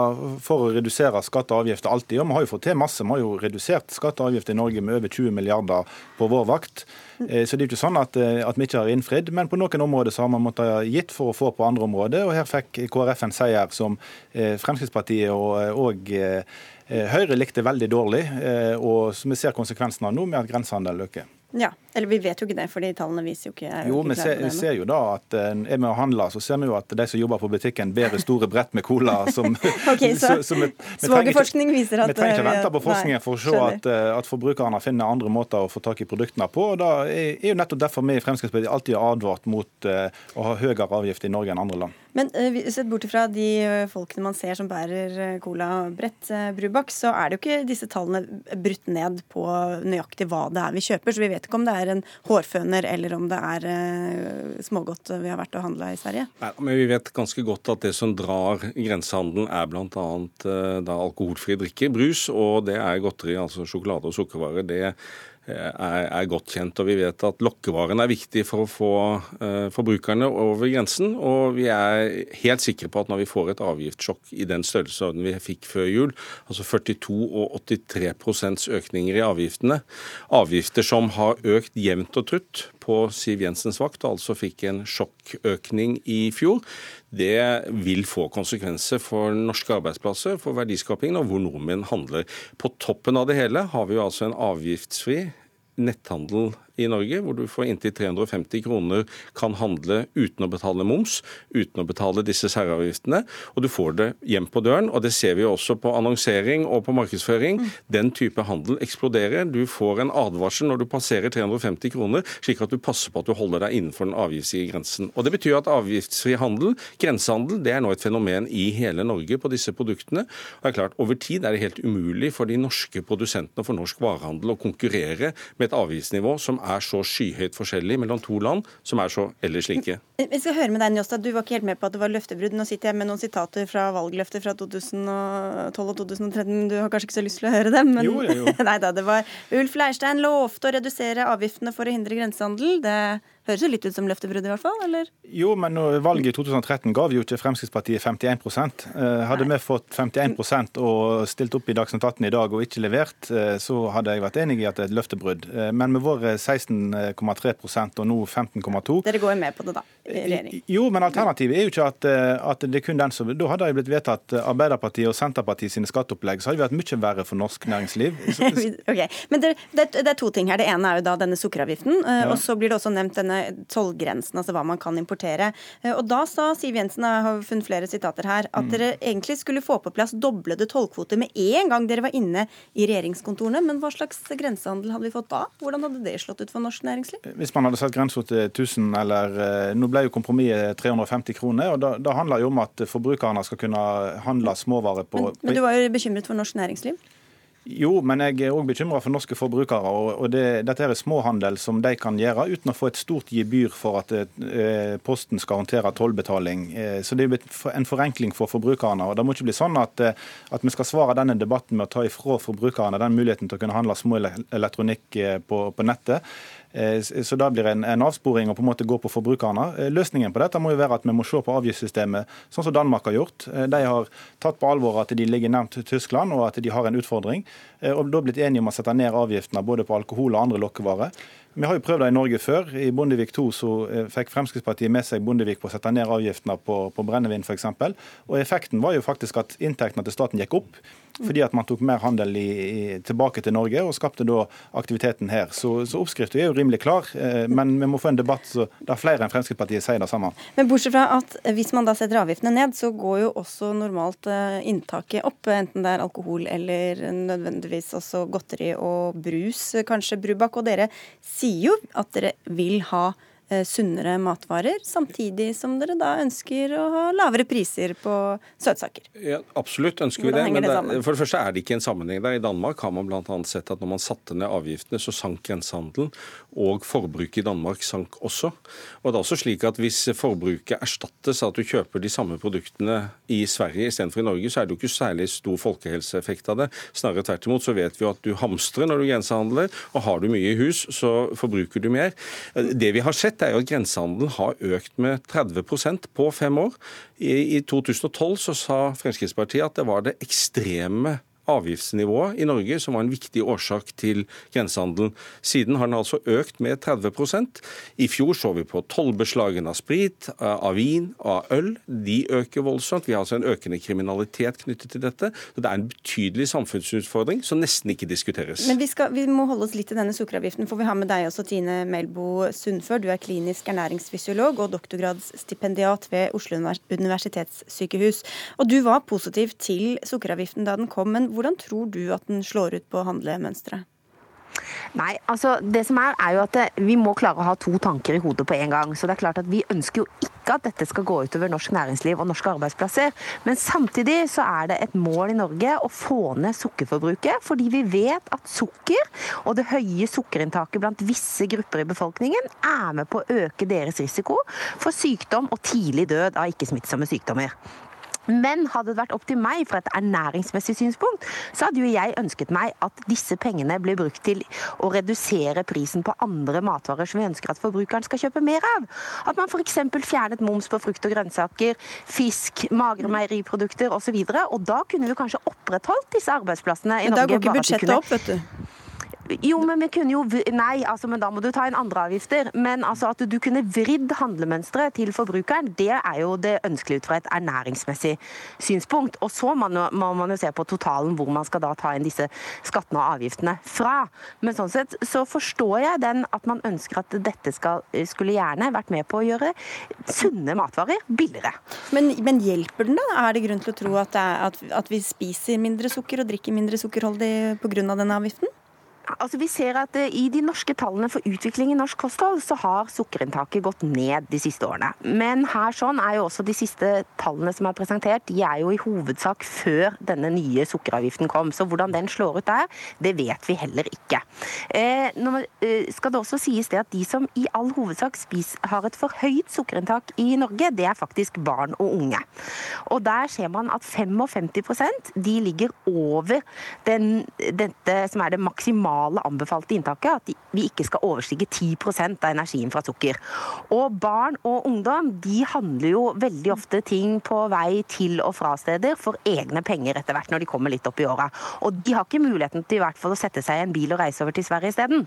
for å redusere skatter og avgifter alltid. Og vi har jo fått til masse. Vi har jo redusert skatter og avgifter i Norge med over 20 milliarder på vår vakt. Eh, så det er jo ikke sånn at, at vi ikke har innfridd. Men på noen områder så har man måttet gitt for å få på andre områder. Og her fikk KrF en seier som Fremskrittspartiet og, og Eh, Høyre likte veldig dårlig, og og vi ser konsekvensen av nå med at grensehandelen øker. Ja, eller vi vet jo ikke det, for de tallene viser jo ikke Jo, vi ser, ser, jo da at eh, er vi og handler, så ser vi jo at de som jobber på butikken, bærer store brett med cola som <laughs> okay, Så, så, så vi, vi forskning viser at Vi trenger ikke vente på forskningen for å se at, at, forbrukerne finner andre måter å få tak i produktene på. og da er, jo nettopp derfor vi i Fremskrittspartiet alltid har advart mot å ha høyere avgift i Norge enn andre land. Men uh, sett bort fra de eh, folkene man ser som bærer cola colabrett, uh, Brubakk, så er det jo ikke disse tallene brutt ned på nøyaktig hva det er vi kjøper. Så vi vet ikke om det er en hårføner eller om det er uh, smågodt vi har vært og handla i Sverige. Nei, men vi vet ganske godt at det som drar grensehandelen er bl.a. Uh, alkoholfrie drikker, brus, og det er godteri, altså sjokolade og sukkervarer. Det er, er, godt kjent. og Vi vet at lokkevaren er viktig for å få uh, forbrukerne over grensen. Og vi er helt sikre på at når vi får et avgiftssjokk i den størrelsesorden vi fikk før jul, altså 42 og 83 økninger i avgiftene, avgifter som har økt jevnt og trutt på Siv Jensens vakt, og altså fikk en sjokkøkning i fjor, det vil få konsekvenser for norske arbeidsplasser, for verdiskapingen og hvor nordmenn handler. På toppen av det hele har vi jo altså en avgiftsfri netthandel i Norge, hvor du for inntil 350 kroner kan handle uten å betale moms, uten å betale disse særavgiftene. Og du får det hjem på døren. Og det ser vi også på annonsering og på markedsføring. Den type handel eksploderer. Du får en advarsel når du passerer 350 kroner, slik at du passer på at du holder deg innenfor den avgiftsfrie grensen. Og Det betyr at avgiftsfri handel, grensehandel, det er nå et fenomen i hele Norge på disse produktene. Og det er klart, Over tid er det helt umulig for de norske produsentene og for norsk varehandel å konkurrere med et avgiftsnivå som er så skyhøyt forskjellig mellom to land som er så ellers like. Vi skal høre med deg, Njåstad. Du var ikke helt med på at det var løftebrudd. Nå sitter jeg med noen sitater fra valgløfter fra 2012 og 2013. Du har kanskje ikke så lyst til å høre dem? Men... Jo, jo, jo. <laughs> Nei da, det var Ulf Leirstein lovte å redusere avgiftene for å hindre grensehandel. Det Høres jo litt ut som løftebrudd, i hvert fall? eller? Jo, men valget i 2013 gav jo ikke Fremskrittspartiet 51 eh, Hadde Nei. vi fått 51% og stilt opp i Dagsnytt 18 i dag og ikke levert, eh, så hadde jeg vært enig i at det er et løftebrudd. Eh, men med våre 16,3% og nå 15,2 Dere går jo med på det, da? Regjering? Jo, men alternativet er jo ikke at, at det er kun den som Da hadde det blitt vedtatt Arbeiderpartiet og Senterpartiet sine skatteopplegg, så hadde det vært mye verre for norsk næringsliv. <laughs> ok, Men det, det, det, er to ting her. Det ene er jo da denne sukkeravgiften, ja. og så blir det også nevnt denne tollgrensen, altså hva man kan importere. Eh, og Da sa Siv Jensen, jeg har funnet flere sitater her, at mm. dere egentlig skulle få på plass doblede tollkvoter med en gang dere var inne i regjeringskontorene. Men hva slags grensehandel hadde vi fått da? Hvordan hadde det slått ut for norsk næringsliv? Eh, hvis man hadde satt grensa til 1000 eller eh, Nå ble jo kompromisset 350 kroner. og Da, da handler jo om at forbrukerne skal kunne handle småvarer på Men, men du var jo bekymret for norsk næringsliv? Jo, men jeg er òg bekymra for norske forbrukere. og det, Dette er småhandel som de kan gjøre uten å få et stort gebyr for at eh, Posten skal håndtere tollbetaling. Eh, så Det er en forenkling for forbrukerne. og Det må ikke bli sånn at, eh, at vi skal svare denne debatten med å ta ifra forbrukerne den muligheten til å kunne handle små elektronikk eh, på, på nettet. Eh, så da blir det en, en avsporing å på en måte gå på forbrukerne. Eh, løsningen på dette må jo være at vi må se på avgiftssystemet, sånn som Danmark har gjort. Eh, de har tatt på alvor at de ligger nærmt Tyskland og at de har en utfordring. Og da blitt enige om å sette ned avgiftene både på alkohol og andre lokkevarer. Vi har jo prøvd det i Norge før. I Bondevik II så fikk Fremskrittspartiet med seg Bondevik på å sette ned avgiftene på, på brennevin f.eks. Og effekten var jo faktisk at inntektene til staten gikk opp fordi at man tok mer handel i, i, tilbake til Norge og skapte da aktiviteten her. Så, så oppskriften er jo rimelig klar, eh, men vi må få en debatt der flere enn Fremskrittspartiet sier det samme. Men bortsett fra at hvis man da setter avgiftene ned, så går jo også normalt eh, inntaket opp, enten det er alkohol eller nødvendigvis også godteri og brus, kanskje Brubakk. Og dere sier jo at dere vil ha Eh, sunnere matvarer, samtidig som dere da ønsker å ha lavere priser på søtsaker? Ja, absolutt ønsker vi det. Men det, for det første er det ikke en sammenheng der. I Danmark har man bl.a. sett at når man satte ned avgiftene, så sank grensehandelen. Og forbruket i Danmark sank også. Og det er også slik at Hvis forbruket erstattes av at du kjøper de samme produktene i Sverige istedenfor i Norge, så er det jo ikke særlig stor folkehelseeffekt av det. Snarere tvert imot så vet vi jo at du hamstrer når du grensehandler, og har du mye i hus, så forbruker du mer. Det vi har sett er jo at grensehandelen har økt med 30% på fem år. I 2012 så sa Fremskrittspartiet at det var det ekstreme avgiftsnivået i Norge som var en viktig årsak til grensehandelen. Siden har den altså økt med 30% I fjor så vi på tollbeslagene av sprit, av vin, av øl. De øker voldsomt. Vi har altså en økende kriminalitet knyttet til dette. Så det er en betydelig samfunnsutfordring som nesten ikke diskuteres. Men vi, skal, vi må holde oss litt til denne sukkeravgiften, for vi har med deg også Tine Melbo Sundfør. Du er klinisk ernæringsfysiolog og doktorgradsstipendiat ved Oslo universitetssykehus. Og du var positiv til sukkeravgiften da den kom. men hvordan tror du at den slår ut på handlemønsteret? Nei, altså det som er, er jo at Vi må klare å ha to tanker i hodet på en gang. så det er klart at Vi ønsker jo ikke at dette skal gå utover norsk næringsliv og norske arbeidsplasser. Men samtidig så er det et mål i Norge å få ned sukkerforbruket. Fordi vi vet at sukker og det høye sukkerinntaket blant visse grupper i befolkningen er med på å øke deres risiko for sykdom og tidlig død av ikke-smittsomme sykdommer. Men hadde det vært opp til meg fra et ernæringsmessig synspunkt, så hadde jo jeg ønsket meg at disse pengene ble brukt til å redusere prisen på andre matvarer som vi ønsker at forbrukeren skal kjøpe mer av. At man f.eks. fjernet moms på frukt og grønnsaker, fisk, magre meieriprodukter osv. Og, så og da kunne vi kanskje opprettholdt disse arbeidsplassene i Men Norge. Da går ikke budsjettet opp, vet du. Jo, men vi kunne jo Nei, altså, men da må du ta inn andre avgifter. Men altså at du kunne vridd handlemønsteret til forbrukeren, det er jo det ønskelige ut fra et ernæringsmessig synspunkt. Og så må man jo se på totalen hvor man skal da ta inn disse skattene og avgiftene fra. Men sånn sett så forstår jeg den at man ønsker at dette skal, skulle gjerne vært med på å gjøre sunne matvarer billigere. Men, men hjelper den da? Er det grunn til å tro at, at, at vi spiser mindre sukker og drikker mindre sukkerholdig pga. denne avgiften? Altså, vi ser at uh, I de norske tallene for utvikling i norsk kosthold så har sukkerinntaket gått ned de siste årene. Men her sånn er jo også de siste tallene som er presentert, de er jo i hovedsak før denne nye sukkeravgiften kom. Så hvordan den slår ut der, det vet vi heller ikke. Eh, nå uh, skal det også sies det at de som i all hovedsak spis, har et for høyt sukkerinntak i Norge, det er faktisk barn og unge. Og der ser man at 55% de ligger over den, dette som er det maksimale maksimale anbefalte inntaket, at vi ikke skal overstige 10% av energien fra sukker. Og barn og ungdom de handler jo veldig ofte ting på vei til og fra steder for egne penger etter hvert når de kommer litt opp i åra. Og de har ikke muligheten til i hvert fall å sette seg i en bil og reise over til Sverige isteden.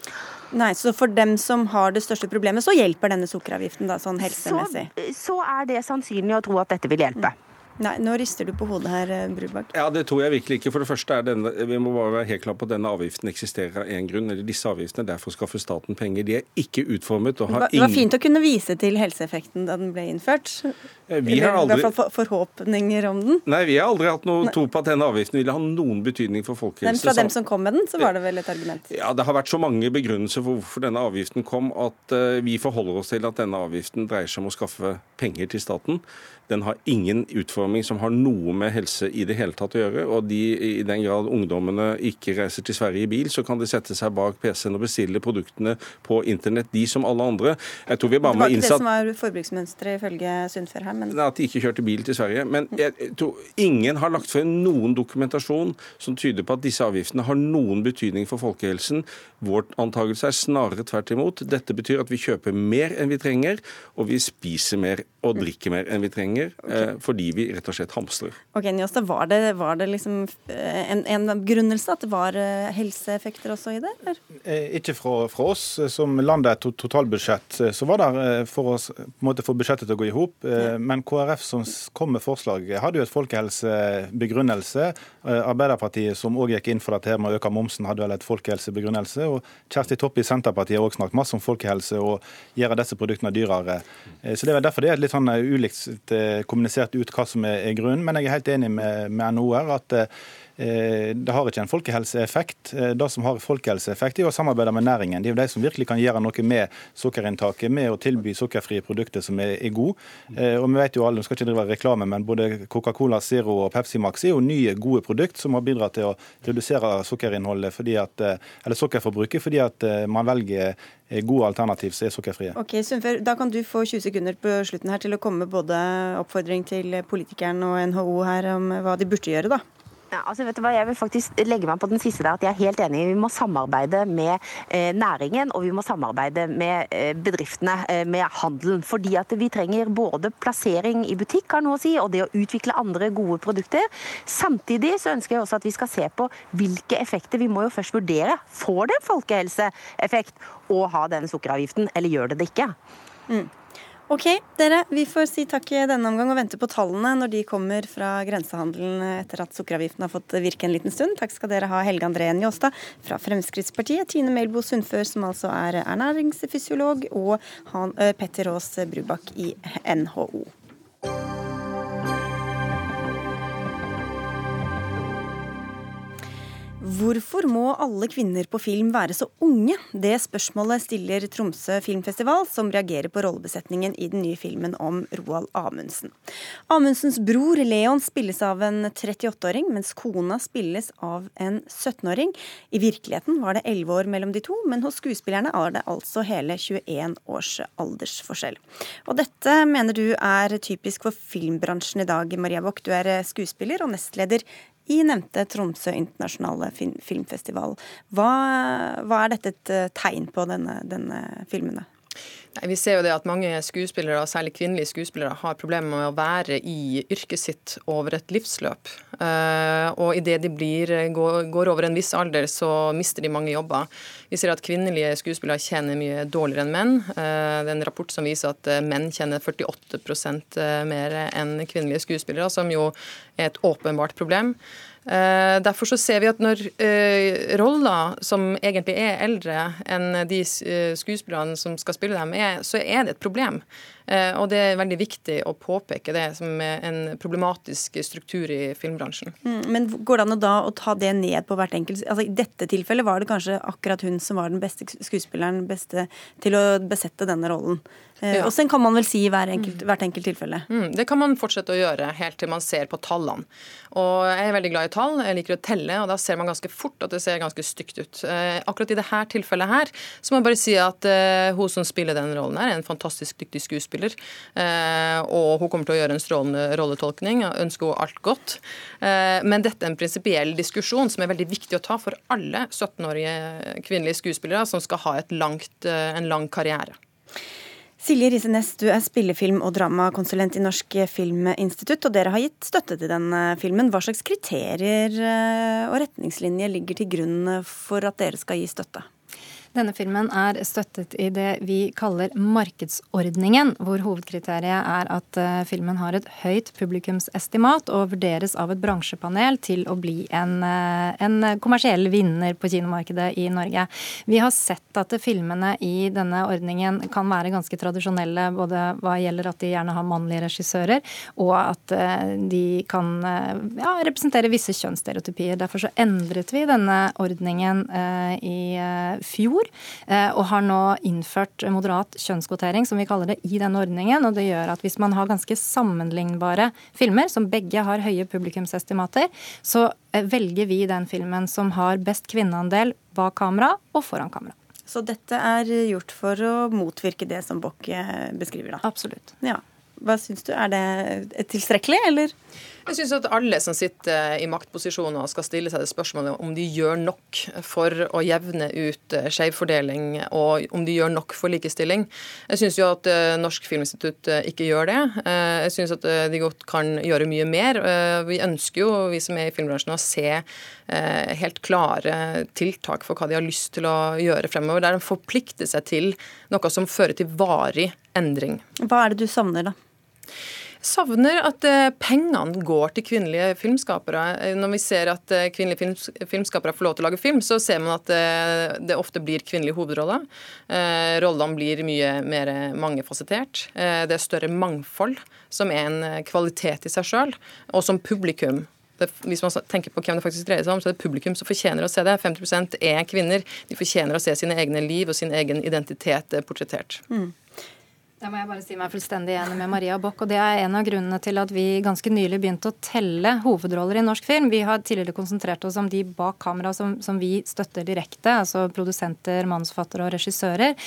Nei, så for dem som har det største problemet, så hjelper denne sukkeravgiften da, sånn helsemessig? Så, så er det sannsynlig å tro at dette vil hjelpe. Mm. Nei, Nå rister du på hodet her, eh, Brubakk. Ja, Det tror jeg virkelig ikke. For det første er denne, Vi må bare være helt klar på at denne avgiften eksisterer av én grunn. eller Disse avgiftene er for å skaffe staten penger. De er ikke utformet og har ingen Det var fint å kunne vise til helseeffekten da den ble innført. Vi har aldri... I hvert fall forhåpninger om den. Nei, vi har aldri hatt noe tro på at denne avgiften ville ha noen betydning for folkehelse. Men fra dem som kom med den, så var det vel et argument? Ja, det har vært så mange begrunnelser for hvorfor denne avgiften kom, at uh, vi forholder oss til at denne avgiften dreier seg om å skaffe penger til staten. Den har ingen utforming som har noe med helse i det hele tatt å gjøre. Og de, i den grad ungdommene ikke reiser til Sverige i bil, så kan de sette seg bak PC-en og bestille produktene på internett, de som alle andre. Jeg tror vi bare må innse Det var ikke det som var forbruksmønsteret ifølge Sundfør her, men At de ikke kjørte bil til Sverige. Men jeg tror ingen har lagt frem noen dokumentasjon som tyder på at disse avgiftene har noen betydning for folkehelsen. Vår antakelse er snarere tvert imot. Dette betyr at vi kjøper mer enn vi trenger, og vi spiser mer og drikker mer enn vi trenger, okay. Eh, fordi vi rett og slett hamstrer. Ok, Njåstad, var det, var det liksom eh, en, en begrunnelse at det var eh, helseeffekter også i det? Eller? Ikke fra, fra oss. Som landet et totalbudsjett, så var det for å få budsjettet til å gå i hop. Ja. Men KrF som kom med forslag, hadde jo et folkehelsebegrunnelse. Arbeiderpartiet som òg gikk inn for dette med å øke momsen, hadde vel et folkehelsebegrunnelse. Og Kjersti Toppe i Senterpartiet har òg snakket masse om folkehelse og gjøre disse produktene dyrere. Så det er derfor det er et litt sånn ulikt kommunisert ut hva som er grunnen. Men jeg er helt enig med, med NHO her at eh, det har ikke en folkehelseeffekt. Det som har folkehelseeffekt, er å samarbeide med næringen. Det er jo de som virkelig kan gjøre noe med sukkerinntaket, med å tilby sukkerfrie produkter som er, er gode. Og vi vet jo alle, vi skal ikke drive reklame, men både Coca-Cola Zero og Pepsi Max er jo nye, gode produkter som har bidratt til å redusere sukkerinnholdet fordi at, eller sukkerforbruket fordi at man velger gode alternativ som er sukkerfrie. Ok, Sundfør, Da kan du få 20 sekunder på slutten her til å komme med både oppfordring til politikeren og NHO her om hva de burde gjøre, da. Ja, altså vet du hva, Jeg vil faktisk legge meg på den siste der, at jeg er helt enig. Vi må samarbeide med eh, næringen og vi må samarbeide med eh, bedriftene, eh, med handelen. Fordi at vi trenger både plassering i butikk har noe å si, og det å utvikle andre gode produkter. Samtidig så ønsker jeg også at vi skal se på hvilke effekter. Vi må jo først vurdere. Får det folkehelseeffekt å ha den sukkeravgiften, eller gjør det det ikke? Mm. Ok, dere. Vi får si takk i denne omgang og vente på tallene når de kommer fra grensehandelen etter at sukkeravgiften har fått virke en liten stund. Takk skal dere ha, Helge André Njåstad fra Fremskrittspartiet, Tine Melbo Sundfør, som altså er ernæringsfysiolog, og han, Petter Aas Brubakk i NHO. Hvorfor må alle kvinner på film være så unge? Det spørsmålet stiller Tromsø filmfestival, som reagerer på rollebesetningen i den nye filmen om Roald Amundsen. Amundsens bror Leon spilles av en 38-åring, mens kona spilles av en 17-åring. I virkeligheten var det 11 år mellom de to, men hos skuespillerne er det altså hele 21 års aldersforskjell. Og dette mener du er typisk for filmbransjen i dag, Maria Bock. Du er skuespiller og nestleder i nevnte Tromsø internasjonale filmfestival. Hva, hva, er dette et eh, tegn på, denne, denne filmen? Nei, vi ser jo det at mange skuespillere, særlig kvinnelige skuespillere, har problemer med å være i yrket sitt over et livsløp. Uh, og idet de blir, går, over en viss alder, så mister de mange jobber. Vi ser at kvinnelige skuespillere tjener mye dårligere enn menn. Uh, det er en rapport som viser at uh, menn tjener 48% mer enn kvinnelige skuespillere, som jo er et åpenbart problem. Eh, derfor så ser vi at når eh, roller som egentlig er eldre enn de eh, skuespillerne som skal spille dem, er, så er det et problem. Og det er veldig viktig å påpeke det som en problematisk struktur i filmbransjen. Mm, men går det an å da å ta det ned på hvert enkelt altså I dette tilfellet var det kanskje akkurat hun som var den beste skuespilleren beste til å besette denne rollen. Eh, ja. Og sen kan man vel si i hver enkelt, mm. hvert enkelt tilfelle. Mm, det kan man fortsette å gjøre helt til man ser på tallene. Og Jeg er veldig glad i tall, jeg liker å telle, og da ser man ganske fort at det ser ganske stygt ut. Eh, akkurat i dette tilfellet her så må jeg bare si at eh, hun som spiller den rollen her, er en fantastisk dyktig skuespiller. Uh, og hun kommer til å gjøre en strålende rolletolkning, og ønsker henne alt godt. Uh, men dette er en prinsipiell diskusjon som er veldig viktig å ta for alle 17-årige kvinnelige skuespillere som skal ha langt, en lang karriere. Silje Riise Næss, du er spillefilm- og dramakonsulent i Norsk Filminstitutt, og dere har gitt støtte til den filmen. Hva slags kriterier eh, og retningslinjer ligger til grunn for at dere skal gi støtte? Denne filmen er støttet i det vi kaller markedsordningen, hvor hovedkriteriet er at eh, filmen har et høyt publikumsestimat og vurderes av et bransjepanel til å bli en, eh, en kommersiell vinner på kinomarkedet i Norge. Vi har sett at filmene i denne ordningen kan være ganske tradisjonelle, både hva gjelder at de gjerne har mannlige regissører, og at eh, de kan ja, representere visse kjønnsstereotypier. Derfor så endret vi denne ordningen i fjor fjor, eh, og har nå innført moderat kjønnskvotering, som vi kaller det, i denne ordningen. og Det gjør at hvis man har ganske sammenlignbare filmer, som begge har høye publikumsestimater, så eh, velger vi den filmen som har best kvinneandel bak kamera og foran kamera. Så dette er gjort for å motvirke det som Bock eh, beskriver, da? Absolutt. Ja. Hva syns du, er det tilstrekkelig, eller? Jeg syns at alle som sitter i maktposisjoner skal stille seg det spørsmålet om de gjør nok for å jevne ut eh, skjevfordeling, og om de gjør nok for likestilling. Jeg syns jo at eh, Norsk Filminstitutt eh, ikke gjør det. Jeg syns at de godt kan gjøre mye mer. Vi ønsker jo, vi som er i filmbransjen, å se helt klare tiltak for hva de har lyst til å gjøre fremover. Der de forplikter seg til noe som fører til varig endring. Hva er det du savner, da? Savner at eh, pengene går til kvinnelige filmskapere. Eh, når vi ser at eh, kvinnelige filmskapere får lov til å lage film, så ser man at det ofte blir kvinnelige hovedroller. Rollene blir mye mer mangefasettert. Det er større mangfold, som er en kvalitet i seg sjøl. Og som publikum hvis man tenker på hvem det faktisk dreier seg om, så er det publikum som fortjener å se det. 50% er kvinner. De fortjener å se sine egne liv og sin egen identitet portrettert. Mm. Da må jeg bare si meg fullstendig enig med Maria Bock. og Det er en av grunnene til at vi ganske nylig begynte å telle hovedroller i norsk film. Vi har tidligere konsentrert oss om de bak kamera som, som vi støtter direkte, altså produsenter, manusforfattere og regissører.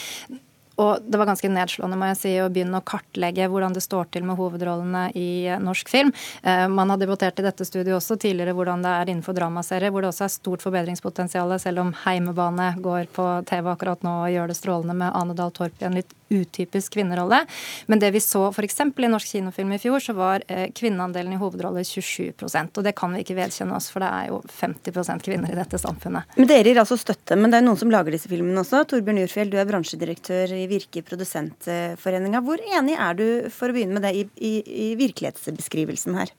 Og det var ganske nedslående må jeg si, å begynne å kartlegge hvordan det står til med hovedrollene i norsk film. Eh, man har debattert i dette studioet også tidligere hvordan det er innenfor dramaserier, hvor det også er stort forbedringspotensial, selv om Heimebane går på TV akkurat nå og gjør det strålende med Ane Dahl Torp i en litt utypisk kvinnerolle. Men det vi så f.eks. i norsk kinofilm i fjor, så var eh, kvinneandelen i hovedrolle 27% Og det kan vi ikke vedkjenne oss, for det er jo 50% kvinner i dette samfunnet. Men Dere gir altså støtte, men det er noen som lager disse filmene også. Torbjørn Jurfjell, du er bransjedirektør i Virke Produsentforeninga. Hvor enig er du, for å begynne med det, i, i, i virkelighetsbeskrivelsen her?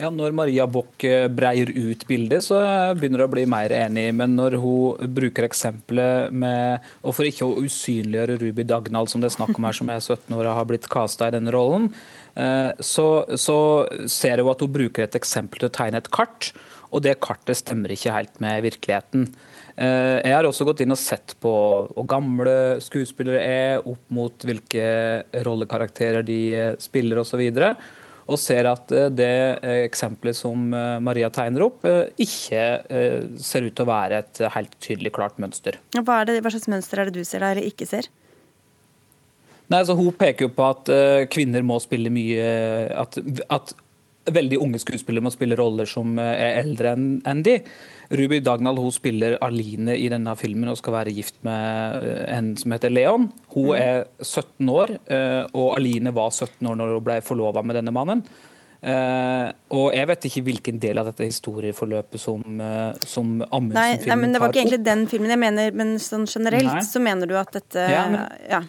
Ja, Når Maria Bock eh, breier ut bildet, så begynner det å bli mer enig. Men når hun bruker eksempelet med Og for ikke å usynliggjøre Ruby Dagnall, som det er snakk om her, som er 17 år og har blitt casta i denne rollen, eh, så, så ser hun at hun bruker et eksempel til å tegne et kart. Og det kartet stemmer ikke helt med virkeligheten. Eh, jeg har også gått inn og sett på hvor gamle skuespillere er, opp mot hvilke rollekarakterer de spiller osv. Og, så og ser at eh, det eh, eksempelet som eh, Maria tegner opp, ikke ser ut til å være et helt tydelig klart mønster. Hva, det, hva slags mønster er det du ser eller ikke ser? Nei, altså Hun peker jo på at kvinner må spille mye At, at veldig unge skuespillere må spille roller som er eldre enn de. Ruby Dagnall hun spiller Aline i denne filmen og skal være gift med en som heter Leon. Hun mm. er 17 år, og Aline var 17 år når hun ble forlova med denne mannen. Uh, og jeg vet ikke hvilken del av dette historieforløpet som, uh, som Amundsen-filmen tar opp. nei, men Det var ikke egentlig den filmen jeg mener, men sånn generelt nei. så mener du at dette ja, men, ja.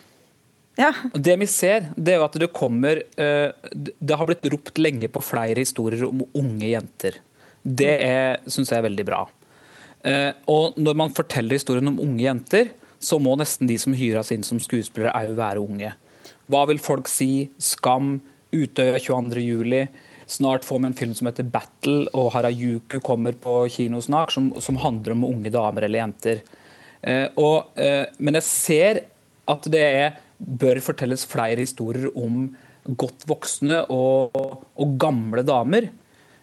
Ja. Det vi ser, det er jo at det kommer uh, Det har blitt ropt lenge på flere historier om unge jenter. Det syns jeg er veldig bra. og når man forteller historien om unge jenter, så må nesten de som hyres inn som skuespillere, òg være unge. Hva vil folk si? Skam? Utøya 22.07. Snart får vi en film som heter 'Battle', og Harajuku kommer på kino snart, som, som handler om unge damer eller jenter. Eh, og, eh, men jeg ser at det er, bør fortelles flere historier om godt voksne og, og gamle damer.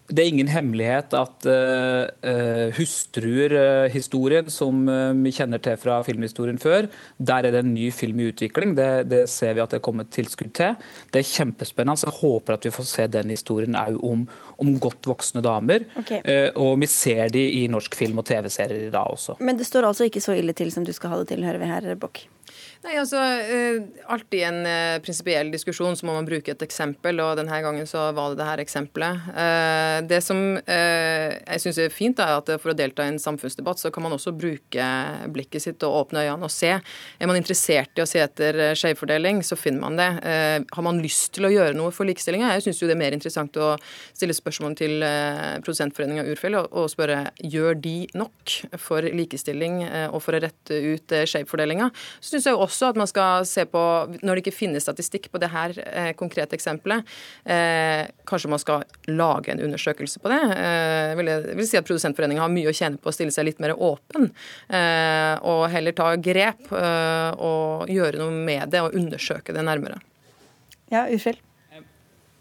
Det er ingen hemmelighet at uh, hustruer-historien, uh, som vi kjenner til fra filmhistorien før, der er det en ny film i utvikling. Det, det ser vi at det er kommet tilskudd til. Det er kjempespennende. Så Jeg håper at vi får se den historien òg om, om, godt voksne damer. Okay. og vi ser de i norsk film og TV-serier i dag også. Men det står altså ikke så ille til som du skal ha det til, hører vi her, Bokk? Nei, altså, uh, Alltid en uh, prinsipiell diskusjon så må man bruke et eksempel, og denne gangen så var det det her eksempelet. Uh, det som jeg syns er fint, er at for å delta i en samfunnsdebatt, så kan man også bruke blikket sitt og åpne øynene og se. Er man interessert i å se etter skjevfordeling, så finner man det. har man lyst til å gjøre noe for likestillinga? Jeg syns det er mer interessant å stille spørsmål til Produsentforeninga Urfjell og, spørre gjør de nok for likestilling og for å rette ut skjevfordelinga. Så synes jeg også også at man skal se på, når det ikke finnes statistikk på det her eh, konkrete eksempelet, eh, kanskje man skal lage en undersøkelse på det. Eh, vil, jeg, vil si at Produsentforeningen har mye å tjene på å stille seg litt mer åpen, eh, og heller ta grep eh, og gjøre noe med det og undersøke det nærmere. Ja, Urskild?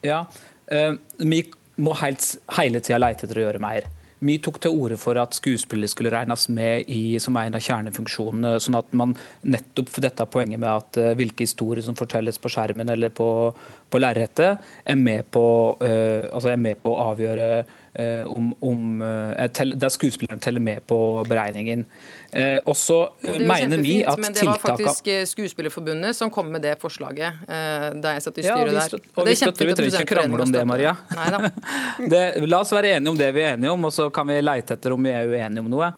Ja, eh, vi må helt, hele tida leite etter å gjøre mer. Vi tok til orde for at skuespillere skulle regnes med i, som en av kjernefunksjonene. sånn at man nettopp for dette poenget med at uh, hvilke historier som fortelles på skjermen eller på, på lerretet, er, uh, altså er, med på å avgjøre uh, om, om Der skuespilleren teller med på beregningen. Uh, og så mener vi at tiltakene Men det var faktisk Skuespillerforbundet som kom med det forslaget da jeg satt i styret ja, der. Og vi støtter, vi trenger ikke krangle om det, Maria. <laughs> det, la oss være enige om det vi er enige om, og så kan vi leite etter om vi er uenige om noe.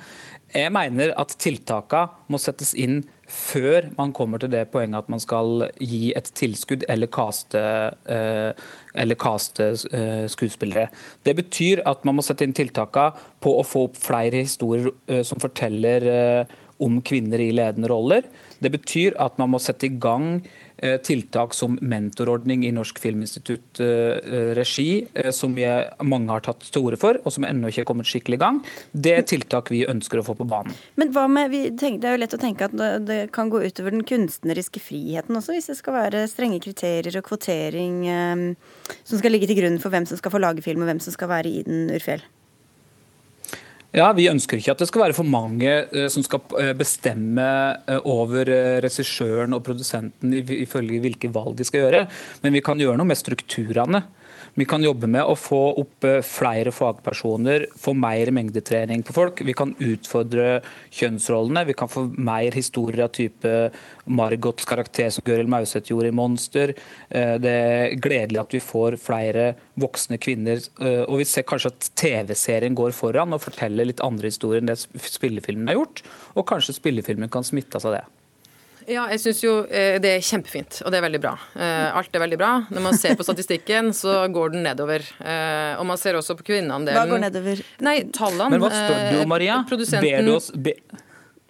Jeg mener at tiltakene må settes inn før man kommer til det poenget at man skal gi et tilskudd eller kaste, eh, eller kaste eh, skuespillere. Det betyr at man må sette inn tiltakene på å få opp flere historier eh, som forteller om kvinner i ledende roller. Det betyr at man må sette i gang tiltak som mentorordning i Norsk Filminstitutt eh, regi, som som mange har tatt til orde for, og som ennå ikke er kommet skikkelig i gang. Det er tiltak vi ønsker å få på banen. Men hva med, tenker, Det er jo lett å tenke at det kan gå utover den kunstneriske friheten også, hvis det skal være strenge kriterier og kvotering som skal ligge til grunn for hvem som skal få lage film, og hvem som skal være i den, Urfjell? Ja, Vi ønsker ikke at det skal være for mange uh, som skal uh, bestemme uh, over regissøren og produsenten ifølge hvilke valg de skal gjøre, men vi kan gjøre noe med strukturene. Vi kan jobbe med å få opp eh, flere fagpersoner, få mer mengdetrening på folk. Vi kan utfordre kjønnsrollene. Vi kan få mer historier av type Margots karakter som Gøril Mauseth gjorde i 'Monster'. Eh, det er gledelig at vi får flere voksne kvinner. Eh, og vi ser kanskje at TV-serien går foran og forteller litt andre historier enn det spillefilmen har gjort. Og kanskje spillefilmen kan smitte av det. Ja, jeg syns jo eh, det er kjempefint, og det er veldig bra. Eh, alt er veldig bra. Når man ser på statistikken, <laughs> så går den nedover. Eh, og man ser også på kvinneandelen. Hva går nedover? Nei, tallene. Men hva spør du om, Maria? Ber du oss be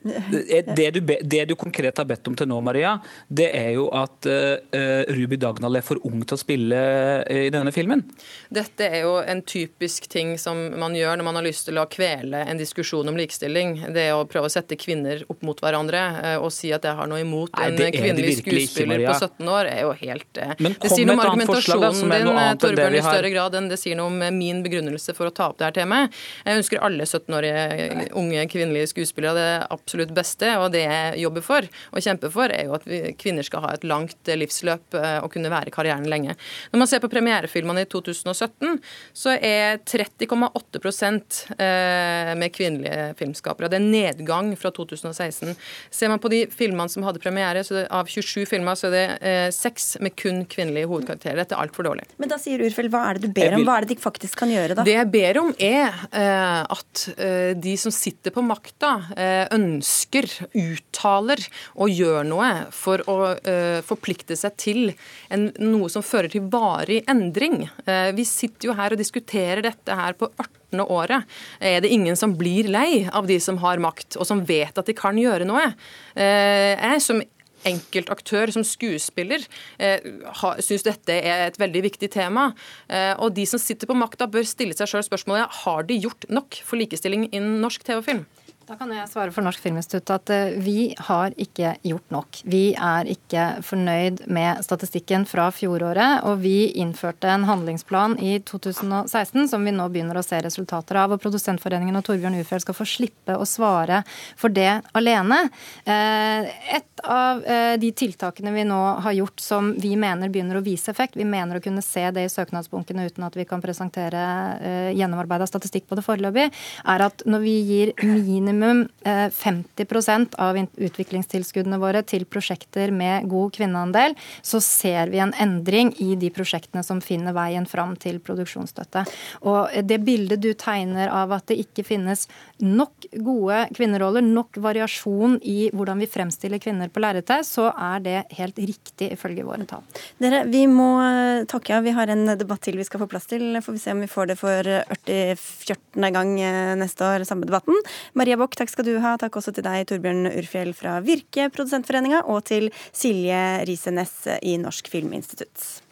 det du, det du, konkret har bedt om til nå, Maria, det er jo at uh, Ruby Dagnall er for ung til å spille uh, i denne filmen. Dette er jo en typisk ting som man gjør når man har lyst til å kvele en diskusjon om likestilling. Det er å prøve å sette kvinner opp mot hverandre uh, og si at jeg har noe imot Nei, en kvinnelig skuespiller ikke, på 17 år, er jo helt Det sier noe om argumentasjonen din, Torbjørn, i større grad enn det sier noe om min begrunnelse for å ta opp det her temaet. Jeg ønsker alle 17-årige unge kvinnelige skuespillere det absolutt beste, og det jeg jobber for og kjemper for, er jo at vi, kvinner skal ha et langt livsløp og kunne være i karrieren lenge. Når man ser på premierefilmene i 2017, så er 30,8% med kvinnelige filmskapere. Det er nedgang fra 2016. Ser man på de filmene som hadde premiere, så av 27 filmer så er det seks med kun kvinnelige hovedkarakterer. Dette er altfor dårlig. Men da sier Urfeld, hva er det du ber om? Hva er det de faktisk kan gjøre da? Det jeg ber om er eh, at eh, de som sitter på makta, eh, ønsker, uttaler og gjør noe for å uh, forplikte seg til en, noe som fører til varig endring. Uh, vi sitter jo her og diskuterer dette her på 18 året. Er det ingen som blir lei av de som har makt, og som vet at de kan gjøre noe? Uh, jeg som enkeltaktør som skuespiller eh, syns dette er et veldig viktig tema. Eh, og de som sitter på makta bør stille seg sjøl spørsmålet har de gjort nok for likestilling innen norsk TV og film. Da kan jeg svare for Norsk Filminstitutt at eh, vi har ikke gjort nok. Vi er ikke fornøyd med statistikken fra fjoråret, og vi innførte en handlingsplan i 2016 som vi nå begynner å se resultater av. og Produsentforeningen og Torbjørn Ufjell skal få slippe å svare for det alene. Eh, et av eh, de tiltakene vi nå har gjort som vi mener begynner å vise effekt, vi mener å kunne se det i søknadsbunkene uten at vi kan presentere gjennomarbeida statistikk på det foreløpig, er at når vi gir minimum minimum 50 eh, av utviklingstilskuddene våre til prosjekter med god kvinneandel, så ser vi en endring i de prosjektene som finner veien fram til produksjonsstøtte. Og Det bildet du tegner av at det ikke finnes nok gode kvinneroller, nok variasjon i hvordan vi fremstiller kvinner på lerretet, så er det helt riktig ifølge våre tall. Dere, vi må takke takke. Vi har en debatt til vi skal få plass til. Får vi se om vi får det for 44. gang eh, neste år, samme debatten. Maria Bock, takk skal du ha. Takk også til deg, Torbjørn Urfjell fra Virke, Produsentforeninga, og til Silje Riise Næss i Norsk Filminstitutt.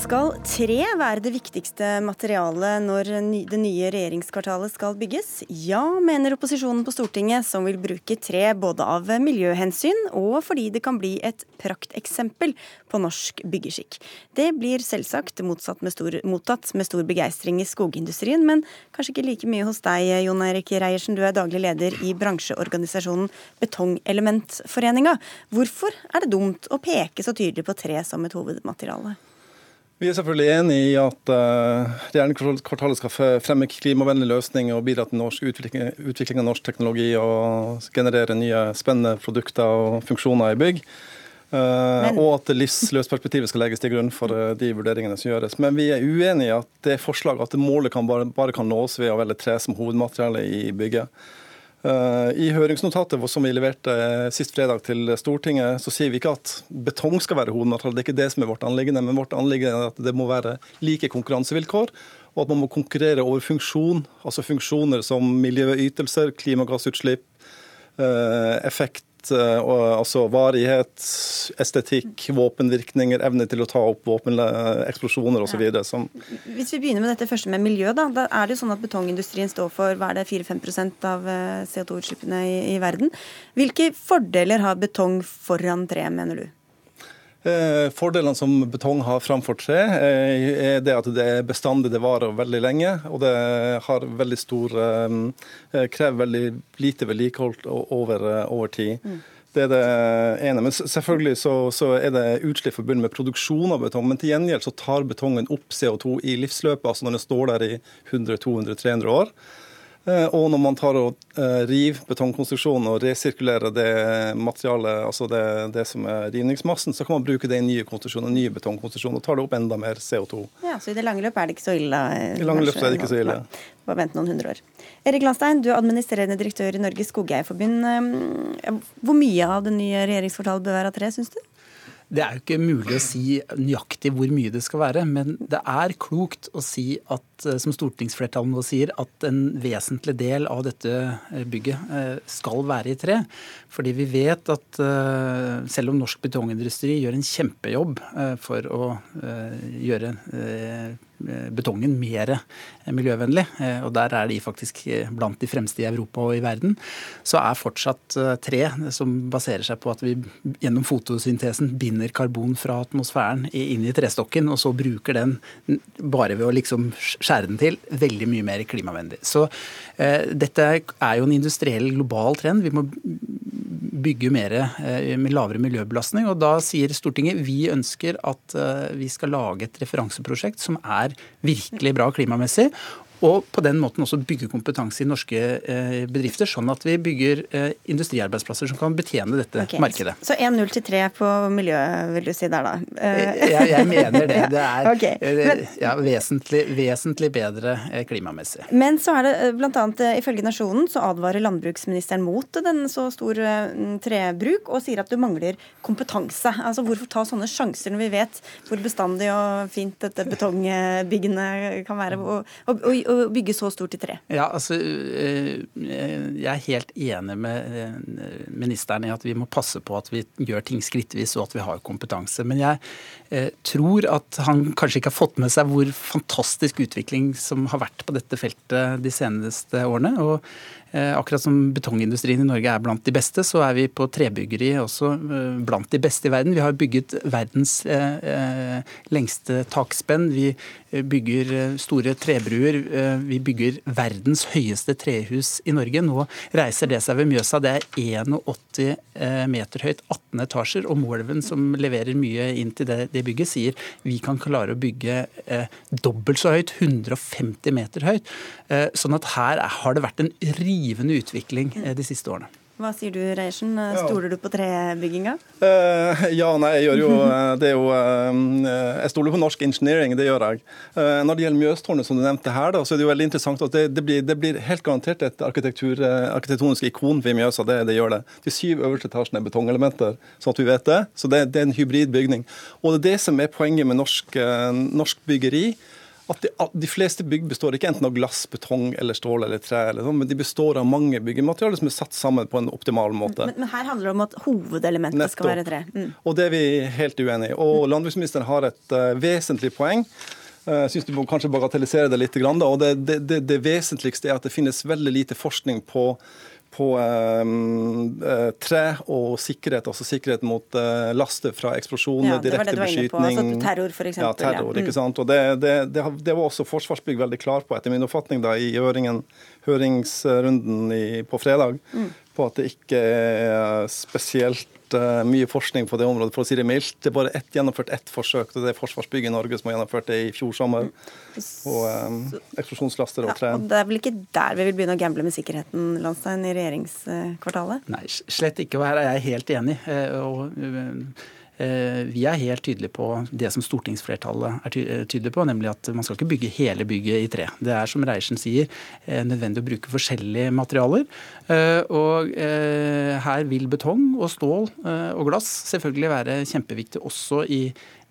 Skal tre være det viktigste materialet når det nye regjeringskvartalet skal bygges? Ja, mener opposisjonen på Stortinget, som vil bruke tre både av miljøhensyn og fordi det kan bli et prakteksempel på norsk byggeskikk. Det blir selvsagt med stor, mottatt med stor begeistring i skogindustrien, men kanskje ikke like mye hos deg, Jon Eirik Reiersen. Du er daglig leder i bransjeorganisasjonen Betongelementforeninga. Hvorfor er det dumt å peke så tydelig på tre som et hovedmateriale? Vi er selvfølgelig enig i at uh, regjeringskvartalet skal fremme klimavennlige løsninger og bidra til norsk utvikling, utvikling, av norsk teknologi og generere nye spennende produkter og funksjoner i bygg. Uh, og at livsløpsperspektivet skal legges til grunn for uh, de vurderingene som gjøres. Men vi er uenig i at det forslaget at målet kan bare, bare, kan nås ved å velge tre som hovedmateriale i bygget. Eh, I høringsnotatet som vi leverte eh, sist fredag til Stortinget, så sier vi ikke at betong skal være hovedmateriale. Det er ikke det som er vårt anliggende. Men vårt anliggende er at det må være like konkurransevilkår, og at man må konkurrere over funksjon. Altså funksjoner som miljøytelser, klimagassutslipp, eh, effekt altså varighet, estetikk, våpenvirkninger, evne til å ta opp våpeneksplosjoner osv. Ja. Som Hvis vi begynner med dette første med miljø, da, da er det jo sånn at betongindustrien står for hva er det, 4-5% av eh, CO2-utslippene i, i verden. Hvilke fordeler har betong foran tre, mener du? Eh, fordelene som betong har framfor tre, eh, er det at det er bestandig, det varer veldig lenge. Og det har veldig stor eh, krever veldig lite vedlikehold over, over tid. Mm. Det er det ene. Men selvfølgelig så, så er det utslipp forbundet med produksjon av betong. Men til gjengjeld så tar betongen opp CO2 i livsløpet, altså når den står der i 100-200-300 år. Eh, og når man tar og eh, river betongkonstruksjonen og resirkulerer det materialet, altså det, det, som er rivningsmassen, så kan man bruke det i nye konstruksjoner, nye betongkonstruksjoner, og tar det opp enda mer CO2. Ja, Så i det lange løp er det ikke så ille? I lange løp er det ikke så ille. Bare vent noen hundre år. Erik Landstein, du er administrerende direktør i Norges Skogeierforbund. Eh, hvor mye av det nye regjeringskvartalet bør være av tre, syns du? Det er jo ikke mulig å si nøyaktig hvor mye det skal være, men det er klokt å si at, eh, som stortingsflertallet nå sier, at en vesentlig del av dette eh, bygget eh, skal være i tre. Fordi vi vet at selv om norsk betongindustri gjør en kjempejobb for å gjøre betongen mer miljøvennlig, og der er de faktisk blant de fremste i Europa og i verden, så er fortsatt tre, som baserer seg på at vi gjennom fotosyntesen binder karbon fra atmosfæren inn i trestokken, og så bruker den bare ved å liksom skjære den til veldig mye mer klimavennlig. Så eh, dette er jo en industriell global trend. Vi må bygge mer eh, med lavere miljøbelastning. og Da sier Stortinget vi ønsker at eh, vi skal lage et referanseprosjekt som er virkelig bra klimamessig, og på den måten også bygge kompetanse i norske eh, bedrifter, sånn at vi bygger eh, industriarbeidsplasser som kan betjene dette okay. markedet. Så 1-0 til 3 på miljø, vil du si der, da? Eh, jeg, jeg mener det. Det er <laughs> okay. Men, ja, vesentlig, vesentlig, bedre klimamessig. Men så er det bl.a. ifølge Nasjonen så advarer landbruksministeren mot den så stor trebruk, og sier at du mangler kompetanse. Altså Hvorfor ta sånne sjanser når vi vet hvor bestandig og fint dette betongbyggene kan være? og, og, og å bygge så stort i tre? Ja, altså, eh, Jeg er helt enig med eh, ministeren i at vi må passe på at vi gjør ting skrittvis og at vi har kompetanse. Men jeg eh, tror at han kanskje ikke har fått med seg hvor fantastisk utvikling som har vært på dette feltet de seneste årene. og Eh, akkurat som betongindustrien i Norge er blant de beste, så er vi på trebyggeri også eh, blant de beste i verden. Vi har bygget verdens eh, lengste takspenn. Vi bygger store trebruer. Vi bygger verdens høyeste trehus i Norge. Nå reiser det seg ved Mjøsa. Det er 81 meter høyt, 18 etasjer. Og Moelven, som leverer mye inn til det, bygget, sier vi kan klare å bygge dobbelt så høyt, 150 meter høyt. Sånn at her har det vært en rik rivende utvikling eh, de siste årene. Hva sier du, Reiersen? Stoler du på trebygginga? Uh, ja, nei, jeg gjør jo <laughs> eh, det er jo uh, Jeg stoler på norsk engineering, det gjør jeg. Uh, når det gjelder Mjøstårnet, som du nevnte her, da, så er det jo veldig interessant at det, det, blir, det blir, helt garantert et arkitektonisk ikon ved Mjøsa. Det, det, gjør det. De syv øverste etasjene er betongelementer, sånn at vi vet det. Så det, er en hybridbygning. Og det er det som er poenget med norsk, norsk byggeri at de, de, fleste bygg består ikke enten av glass, betong eller stål eller tre, eller sånt, men de består av mange byggematerialer som er satt sammen på en optimal måte. Men, men her handler det om at hovedelementet Nettopp. skal være tre. Mm. Og det er vi helt uenig i. Og landbruksministeren har et uh, vesentlig poeng. Eh, jeg syns du må kanskje bagatellisere det litt. Og det, det, det, det, vesentligste er at det finnes veldig lite forskning på på eh, tre og sikkerhet, altså sikkerhet mot eh, laster fra eksplosjoner, ja, direkte beskytning. Altså terror, f.eks. Ja, terror, ja. ikke mm. sant. Og det, det, det, det, var også Forsvarsbygg veldig klar på, etter min oppfatning, da, i høringen, høringsrunden i, på fredag, mm. På at det ikke er spesielt uh, mye forskning på det området, for å si det mildt. Det er bare ett, gjennomført ett forsøk, og det er Forsvarsbygg i Norge som har gjennomført det i fjor sommer. på um, eksplosjonslaster og tre. Ja, og det er vel ikke der vi vil begynne å gamble med sikkerheten, Landstein, i regjeringskvartalet? Nei, slett ikke. Og her er jeg helt enig. Og, Eh, vi er helt tydelige på det som stortingsflertallet er tydelig tydelige på, nemlig at man skal ikke bygge hele bygget i tre. Det er som Reiersen sier, eh, nødvendig å bruke forskjellige materialer. Og her vil betong og stål og glass selvfølgelig være kjempeviktig også i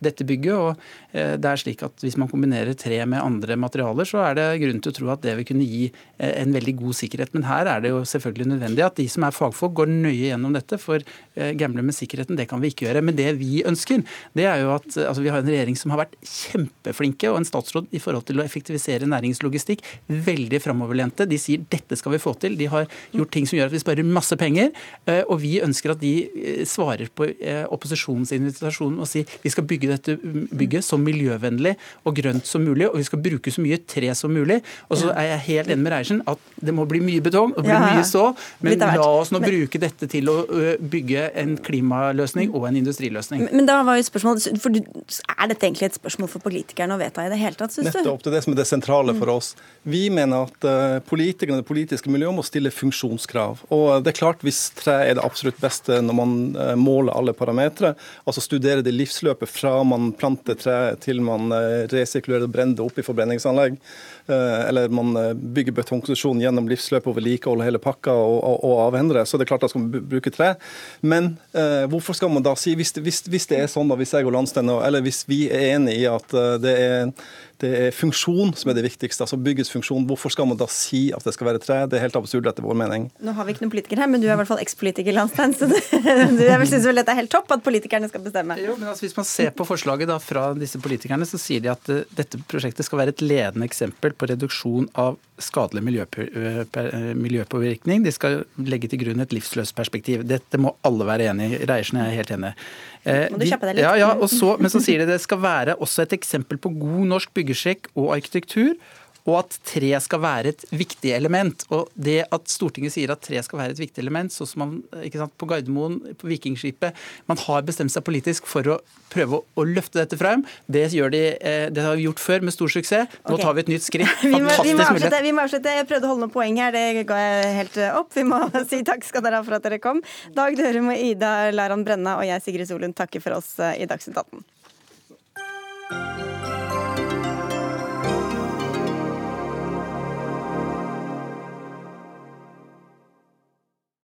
dette bygget. og eh, det er slik at Hvis man kombinerer tre med andre materialer, så er det grunn til å tro at det vil kunne gi eh, en veldig god sikkerhet. Men her er det jo selvfølgelig nødvendig at de som er fagfolk, går nøye gjennom dette. For eh, gamble med sikkerheten, det kan vi ikke gjøre. Men det vi ønsker, det er jo at altså, vi har en regjering som har vært kjempeflinke, og en statsråd i forhold til å effektivisere næringslogistikk, veldig framoverlente. De sier dette skal vi få til. De har gjort ting som gjør at vi sparer masse penger. Og vi ønsker at de svarer på opposisjonens invitasjon og sier vi skal bygge dette bygget så miljøvennlig og grønt som mulig, og vi skal bruke så mye tre som mulig. Og så er jeg helt enig med Reiersen at det må bli mye betong og bli ja, mye så, men la oss nå men, bruke dette til å bygge en klimaløsning og en industriløsning. Men, men da var jo spørsmålet, for Er dette egentlig et spørsmål for politikerne å vedta i det hele tatt, syns du? Nettopp, det er det som er det sentrale for oss. Vi mener at politikerne og det politiske miljøet må stille funksjonskrav. Og det er klart, hvis tre er det absolutt beste når man måler alle parametere, altså studere det livsløpet fra man planter tre til man eh, resirkulerer og brenner det opp i forbrenningsanlegg. Eh, eller man eh, bygger betongkonstruksjon gjennom livsløpet og vedlikeholder hele pakka og, og, og avhender det. Så det er klart da skal man bruke tre. Men eh, hvorfor skal man da si, hvis, hvis, hvis det er sånn, da, hvis jeg og landsdelen, eller hvis vi er enig i at det er det er funksjon som er det viktigste. altså byggets funksjon. Hvorfor skal man da si at det skal være tre? Det er helt absurd etter vår mening. Nå har vi ikke noen politiker her, men du er i hvert fall ekspolitiker, Landstein. Så du, du syns vel dette er helt topp at politikerne skal bestemme? Jo, men altså, Hvis man ser på forslaget da, fra disse politikerne, så sier de at uh, dette prosjektet skal være et ledende eksempel på reduksjon av skadelig miljøpåvirkning. De skal legge til grunn et livsløst perspektiv. Dette må alle være enig i. Reiersen er helt enig. Eh, må du kjappe deg litt? Ja, ja, så, men så sier de det skal være også et eksempel på god norsk byggesjekk og arkitektur og at tre skal være et viktig element. Og det at Stortinget sier at tre skal være et viktig element, sånn som man ikke sant, på Gardermoen, på Vikingskipet Man har bestemt seg politisk for å prøve å, løfte dette frem. Det, de, eh, det har vi gjort før med stor suksess. Nå okay. tar vi et nytt skritt. <laughs> vi, må, vi, må avslutte, vi må avslutte. Jeg prøvde å holde noen poeng her, det ga jeg helt eh, opp. Vi må <laughs> si takk skal dere ha for at dere kom. Dag Dørum og Ida Laran Brenna og jeg, Sigrid Solund, takker for oss eh, i Dagsnytt 18.